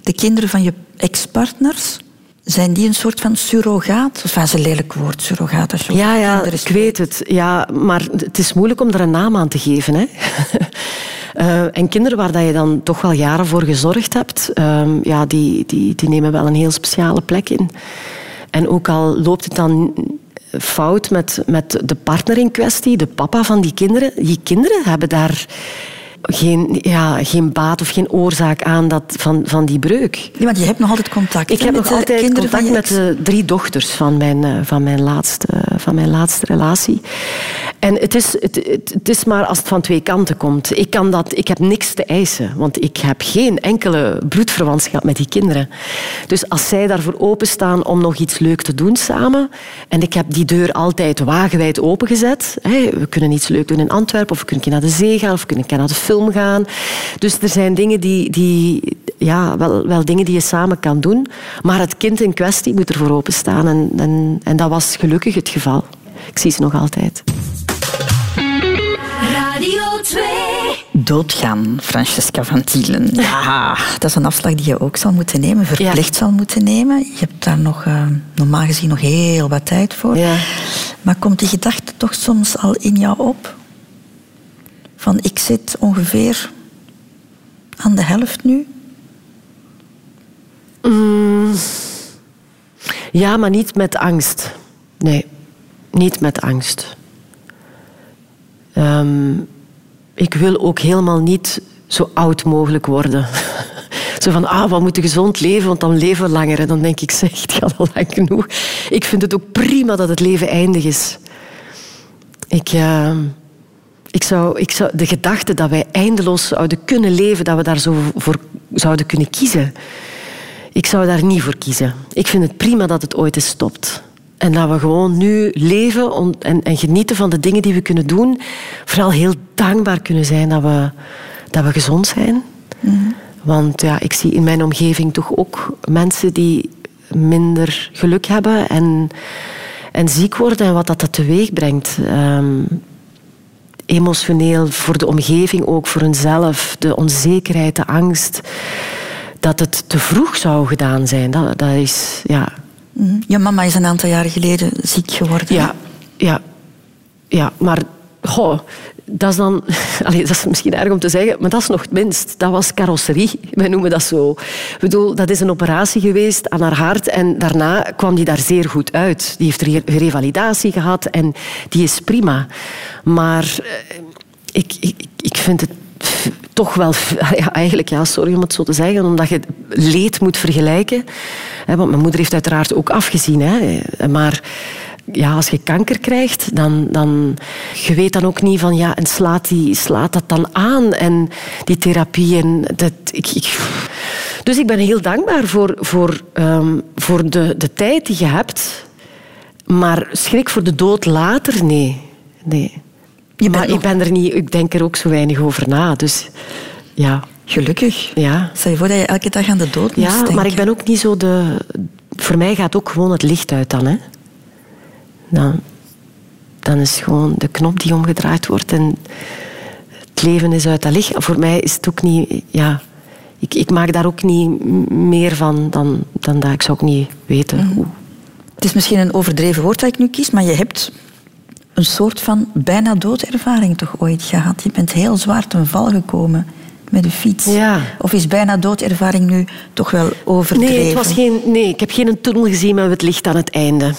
[SPEAKER 1] De kinderen van je ex-partners, zijn die een soort van surrogaat? Dat is een lelijk woord, surrogaat. Als je
[SPEAKER 2] Ja, ja, ik weet het. Ja, maar het is moeilijk om er een naam aan te geven. Hè? [LAUGHS] Eh, en kinderen waar dat je dan toch wel jaren voor gezorgd hebt, ehm, ja, die, die, die nemen wel een heel speciale plek in. En ook al loopt het dan fout met, met de partner in kwestie, de papa van die kinderen, die kinderen hebben daar geen, ja, geen baat of geen oorzaak aan dat, van, van die breuk.
[SPEAKER 1] Nee, want je hebt nog altijd contact.
[SPEAKER 2] Ik heb nog altijd contact met de drie dochters van mijn, eh, van mijn, laatste, van mijn laatste relatie. En het is, het, het, is maar als het van twee kanten komt. Ik, kan dat, ik heb niks te eisen, want ik heb geen enkele bloedverwantschap met die kinderen. Dus als zij daarvoor openstaan om nog iets leuk te doen samen, en ik heb die deur altijd wagenwijd opengezet. Hè, we kunnen iets leuk doen in Antwerpen, of we kunnen naar de zee gaan, of we kunnen naar de film gaan. Dus er zijn dingen die, die ja, wel, wel dingen die je samen kan doen. Maar het kind in kwestie moet ervoor openstaan. En, en, en dat was gelukkig het geval. Ik zie ze nog altijd.
[SPEAKER 9] Radio 2.
[SPEAKER 1] Doodgaan, Francesca van Tielen. Ja, dat is een afslag die je ook zal moeten nemen, verplicht zal moeten nemen. Je hebt daar nog, eh, normaal gezien nog heel wat tijd voor.
[SPEAKER 2] Ja.
[SPEAKER 1] Maar komt die gedachte toch soms al in jou op? Van ik zit ongeveer aan de helft nu?
[SPEAKER 2] Ja, maar niet met angst. Nee, niet met angst. Ehm, ik wil ook helemaal niet zo oud mogelijk worden. [LAUGHS] Zo van, ah, we moeten gezond leven, want dan leven we langer. En dan denk ik, zeg, het al lang genoeg. Ik vind het ook prima dat het leven eindig is. Ik, ehm, ik, zou, ik zou, de gedachte dat wij eindeloos zouden kunnen leven, dat we daar zo voor zouden kunnen kiezen, ik zou daar niet voor kiezen. Ik vind het prima dat het ooit eens stopt. En dat we gewoon nu leven en, en genieten van de dingen die we kunnen doen. Vooral heel dankbaar kunnen zijn dat we, dat we gezond zijn. Want ja, ik zie in mijn omgeving toch ook mensen die minder geluk hebben en, en ziek worden en wat dat, dat teweeg brengt. Ehm, emotioneel, voor de omgeving ook, voor hunzelf. De onzekerheid, de angst. Dat het te vroeg zou gedaan zijn, dat, dat is... Ja,
[SPEAKER 1] Mhm. Je mama is een aantal jaren geleden ziek geworden.
[SPEAKER 2] ja, ja, ja maar goh, dat is dan... [LAUGHS] Allee, dat is misschien erg om te zeggen, maar dat is nog het minst. Dat was carrosserie, wij noemen dat zo. Ik bedoel, dat is een operatie geweest aan haar hart en daarna kwam die daar zeer goed uit. Die heeft re- revalidatie gehad en die is prima. Maar eh, ik, ik, ik vind het toch wel... [LAUGHS] eigenlijk, ja, sorry om het zo te zeggen, omdat je leed moet vergelijken. Want mijn moeder heeft uiteraard ook afgezien. Hè, maar ja, als je kanker krijgt, dan, dan... Je weet dan ook niet van, ja, en slaat, die, slaat dat dan aan? En die therapie en dat... Ik, dus ik ben heel dankbaar voor, voor, ehm, voor de, de tijd die je hebt. Maar schrik voor de dood later? Nee. nee.
[SPEAKER 1] Je
[SPEAKER 2] maar
[SPEAKER 1] nog-
[SPEAKER 2] ik, ben er niet, ik denk er ook zo weinig over na. Dus ja,
[SPEAKER 1] Gelukkig.
[SPEAKER 2] ja.
[SPEAKER 1] Stel je voor dat je elke dag aan de dood moest
[SPEAKER 2] Ja,
[SPEAKER 1] denken.
[SPEAKER 2] maar ik ben ook niet zo de... Voor mij gaat ook gewoon het licht uit dan. Hè. Dan, dan is gewoon de knop die omgedraaid wordt en het leven is uit dat licht. Voor mij is het ook niet... Ja, ik, ik maak daar ook niet meer van dan, dan dat. Ik zou ook niet weten
[SPEAKER 1] Mhm.
[SPEAKER 2] hoe.
[SPEAKER 1] Het is misschien een overdreven woord dat ik nu kies, maar je hebt een soort van bijna doodervaring toch ooit gehad. Je bent heel zwaar ten val gekomen met de fiets.
[SPEAKER 2] Ja.
[SPEAKER 1] Of is bijna doodervaring nu toch wel overdreven?
[SPEAKER 2] Nee, het was geen, nee, ik heb geen tunnel gezien met het licht aan het einde.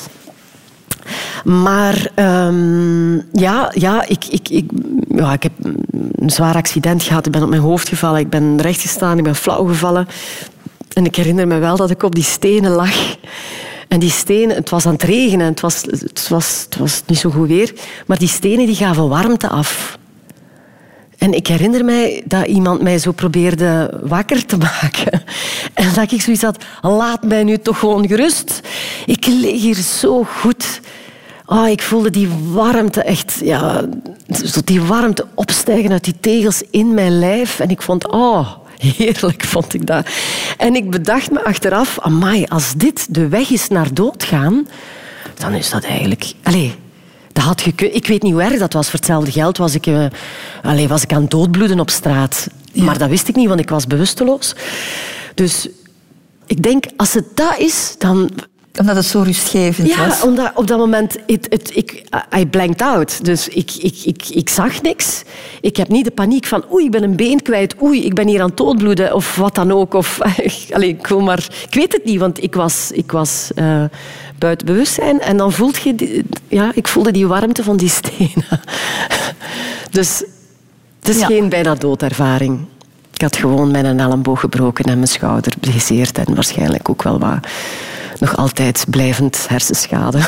[SPEAKER 2] Maar ehm, ja, ja, ik, ik, ik, ja, ik heb een zwaar accident gehad. Ik ben op mijn hoofd gevallen. Ik ben rechtgestaan. Ik ben flauw gevallen. En ik herinner me wel dat ik op die stenen lag. Die stenen, het was aan het regenen. Het was, het was, het was niet zo goed weer. Maar die stenen die gaven warmte af. En ik herinner mij dat iemand mij zo probeerde wakker te [LAUGHS] maken. En dat ik zoiets had, laat mij nu toch gewoon gerust. Ik lig hier zo goed. Oh, ik voelde die warmte echt, ja, die warmte opstijgen uit die tegels in mijn lijf. En ik vond, oh, heerlijk vond ik dat. En ik bedacht me achteraf, amai, als dit de weg is naar doodgaan, dan is dat eigenlijk... Allez, dat had Ik weet niet hoe erg dat was. Voor hetzelfde geld was ik, allez, was ik aan doodbloeden op straat. Maar dat wist ik niet, want ik was bewusteloos. Dus ik denk, als het dat is, dan
[SPEAKER 1] omdat het zo rustgevend
[SPEAKER 2] ja,
[SPEAKER 1] was?
[SPEAKER 2] Ja, omdat op dat moment... It, it, ik, I blanked out. Dus ik, ik, ik, ik zag niks. Ik heb niet de paniek van... Oei, ik ben een been kwijt. Oei, ik ben hier aan het doodbloeden. Of wat dan ook. Of, [LAUGHS] allez, ik, wil maar, ik weet het niet, want ik was, ik was uh, buiten bewustzijn. En dan voelde je... Die, ja, ik voelde die warmte van die [LAUGHS] stenen. dus het is ja. geen bijna doodervaring. Ik had gewoon mijn elleboog gebroken en mijn schouder gezeerd. En waarschijnlijk ook wel wat nog altijd blijvend hersenschade.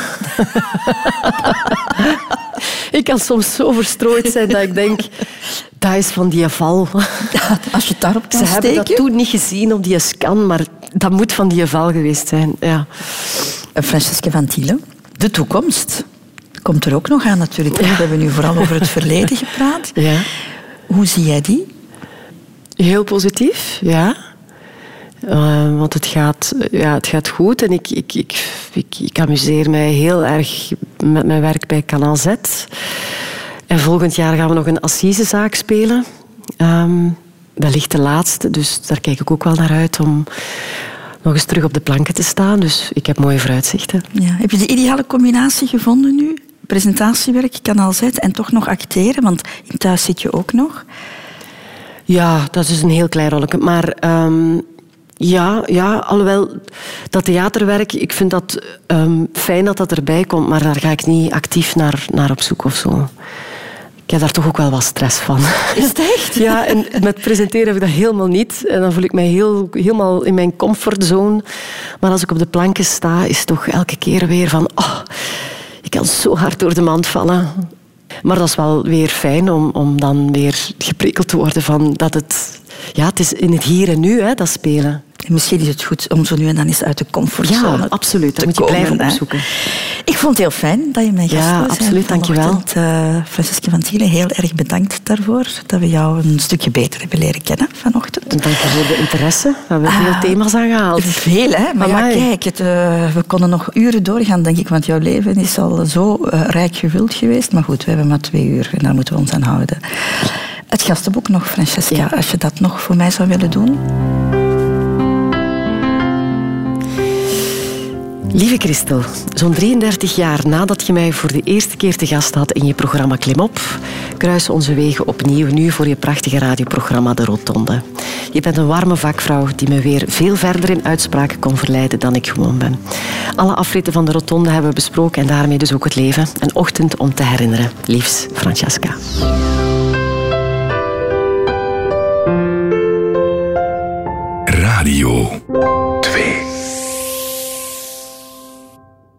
[SPEAKER 2] ik kan soms zo verstrooid zijn dat ik denk, dat is van die val.
[SPEAKER 1] als je het daarop kan
[SPEAKER 2] Ze
[SPEAKER 1] steken.
[SPEAKER 2] hebben dat toen niet gezien op die scan, maar dat moet van die val geweest zijn. Ja.
[SPEAKER 1] Francesca van Thielen, de toekomst komt er ook nog aan natuurlijk. Ja. We hebben nu vooral over het verleden gepraat.
[SPEAKER 2] Ja.
[SPEAKER 1] Hoe zie jij die?
[SPEAKER 2] Heel positief, ja. Uh, want het gaat, ja, het gaat goed en ik, ik, ik, ik, ik amuseer mij heel erg met mijn werk bij Kanaal Z. En volgend jaar gaan we nog een assisezaak spelen. Um, wellicht de laatste, dus daar kijk ik ook wel naar uit om nog eens terug op de planken te staan. Dus ik heb mooie vooruitzichten.
[SPEAKER 1] Ja. Heb je de ideale combinatie gevonden nu? Presentatiewerk, Kanaal Z en toch nog acteren? Want in thuis zit je ook nog.
[SPEAKER 2] Ja, dat is een heel klein rolletje. Maar um, ja, ja, alhoewel dat theaterwerk, ik vind dat um, fijn dat dat erbij komt, maar daar ga ik niet actief naar, naar op zoek of zo. Ik heb daar toch ook wel wat stress van.
[SPEAKER 1] Is het echt? [LAUGHS]
[SPEAKER 2] Ja, en met presenteren heb ik dat helemaal niet. En dan voel ik mij heel, helemaal in mijn comfortzone. Maar als ik op de planken sta, is het toch elke keer weer van... Oh, ik kan zo hard door de mand vallen. Maar dat is wel weer fijn om, om dan weer geprikkeld te worden van dat het... Ja, het is in het hier en nu, hè, dat spelen.
[SPEAKER 1] En misschien is het goed om zo nu en dan eens uit de comfortzone
[SPEAKER 2] ja, absoluut. Dat
[SPEAKER 1] te
[SPEAKER 2] moet je
[SPEAKER 1] komen,
[SPEAKER 2] blijven
[SPEAKER 1] hè.
[SPEAKER 2] opzoeken.
[SPEAKER 1] Ik vond het heel fijn dat je mijn gast
[SPEAKER 2] Ja,
[SPEAKER 1] was.
[SPEAKER 2] absoluut, dankjewel.
[SPEAKER 1] Uh, Francesca van Thielen, heel erg bedankt daarvoor. Dat we jou een stukje beter hebben leren kennen vanochtend.
[SPEAKER 2] Dank je voor de interesse. We hebben veel
[SPEAKER 1] Ah,
[SPEAKER 2] thema's aangehaald.
[SPEAKER 1] Veel, hè? Maar ja, kijk, het, uh, we konden nog uren doorgaan, denk ik. Want jouw leven is al zo uh, rijk gevuld geweest. Maar goed, we hebben maar twee uur en daar moeten we ons aan houden. Het gastenboek nog, Francesca.
[SPEAKER 2] Ja.
[SPEAKER 1] Als je dat nog voor mij zou willen doen.
[SPEAKER 2] Lieve Christel, zo'n 33 jaar nadat je mij voor de eerste keer te gast had in je programma Klim op, kruisen onze wegen opnieuw nu voor je prachtige radioprogramma De Rotonde. Je bent een warme vakvrouw die me weer veel verder in uitspraken kon verleiden dan ik gewoon ben. Alle afritten van De Rotonde hebben we besproken en daarmee dus ook het leven. Een ochtend om te herinneren. Liefs, Francesca. Radio 2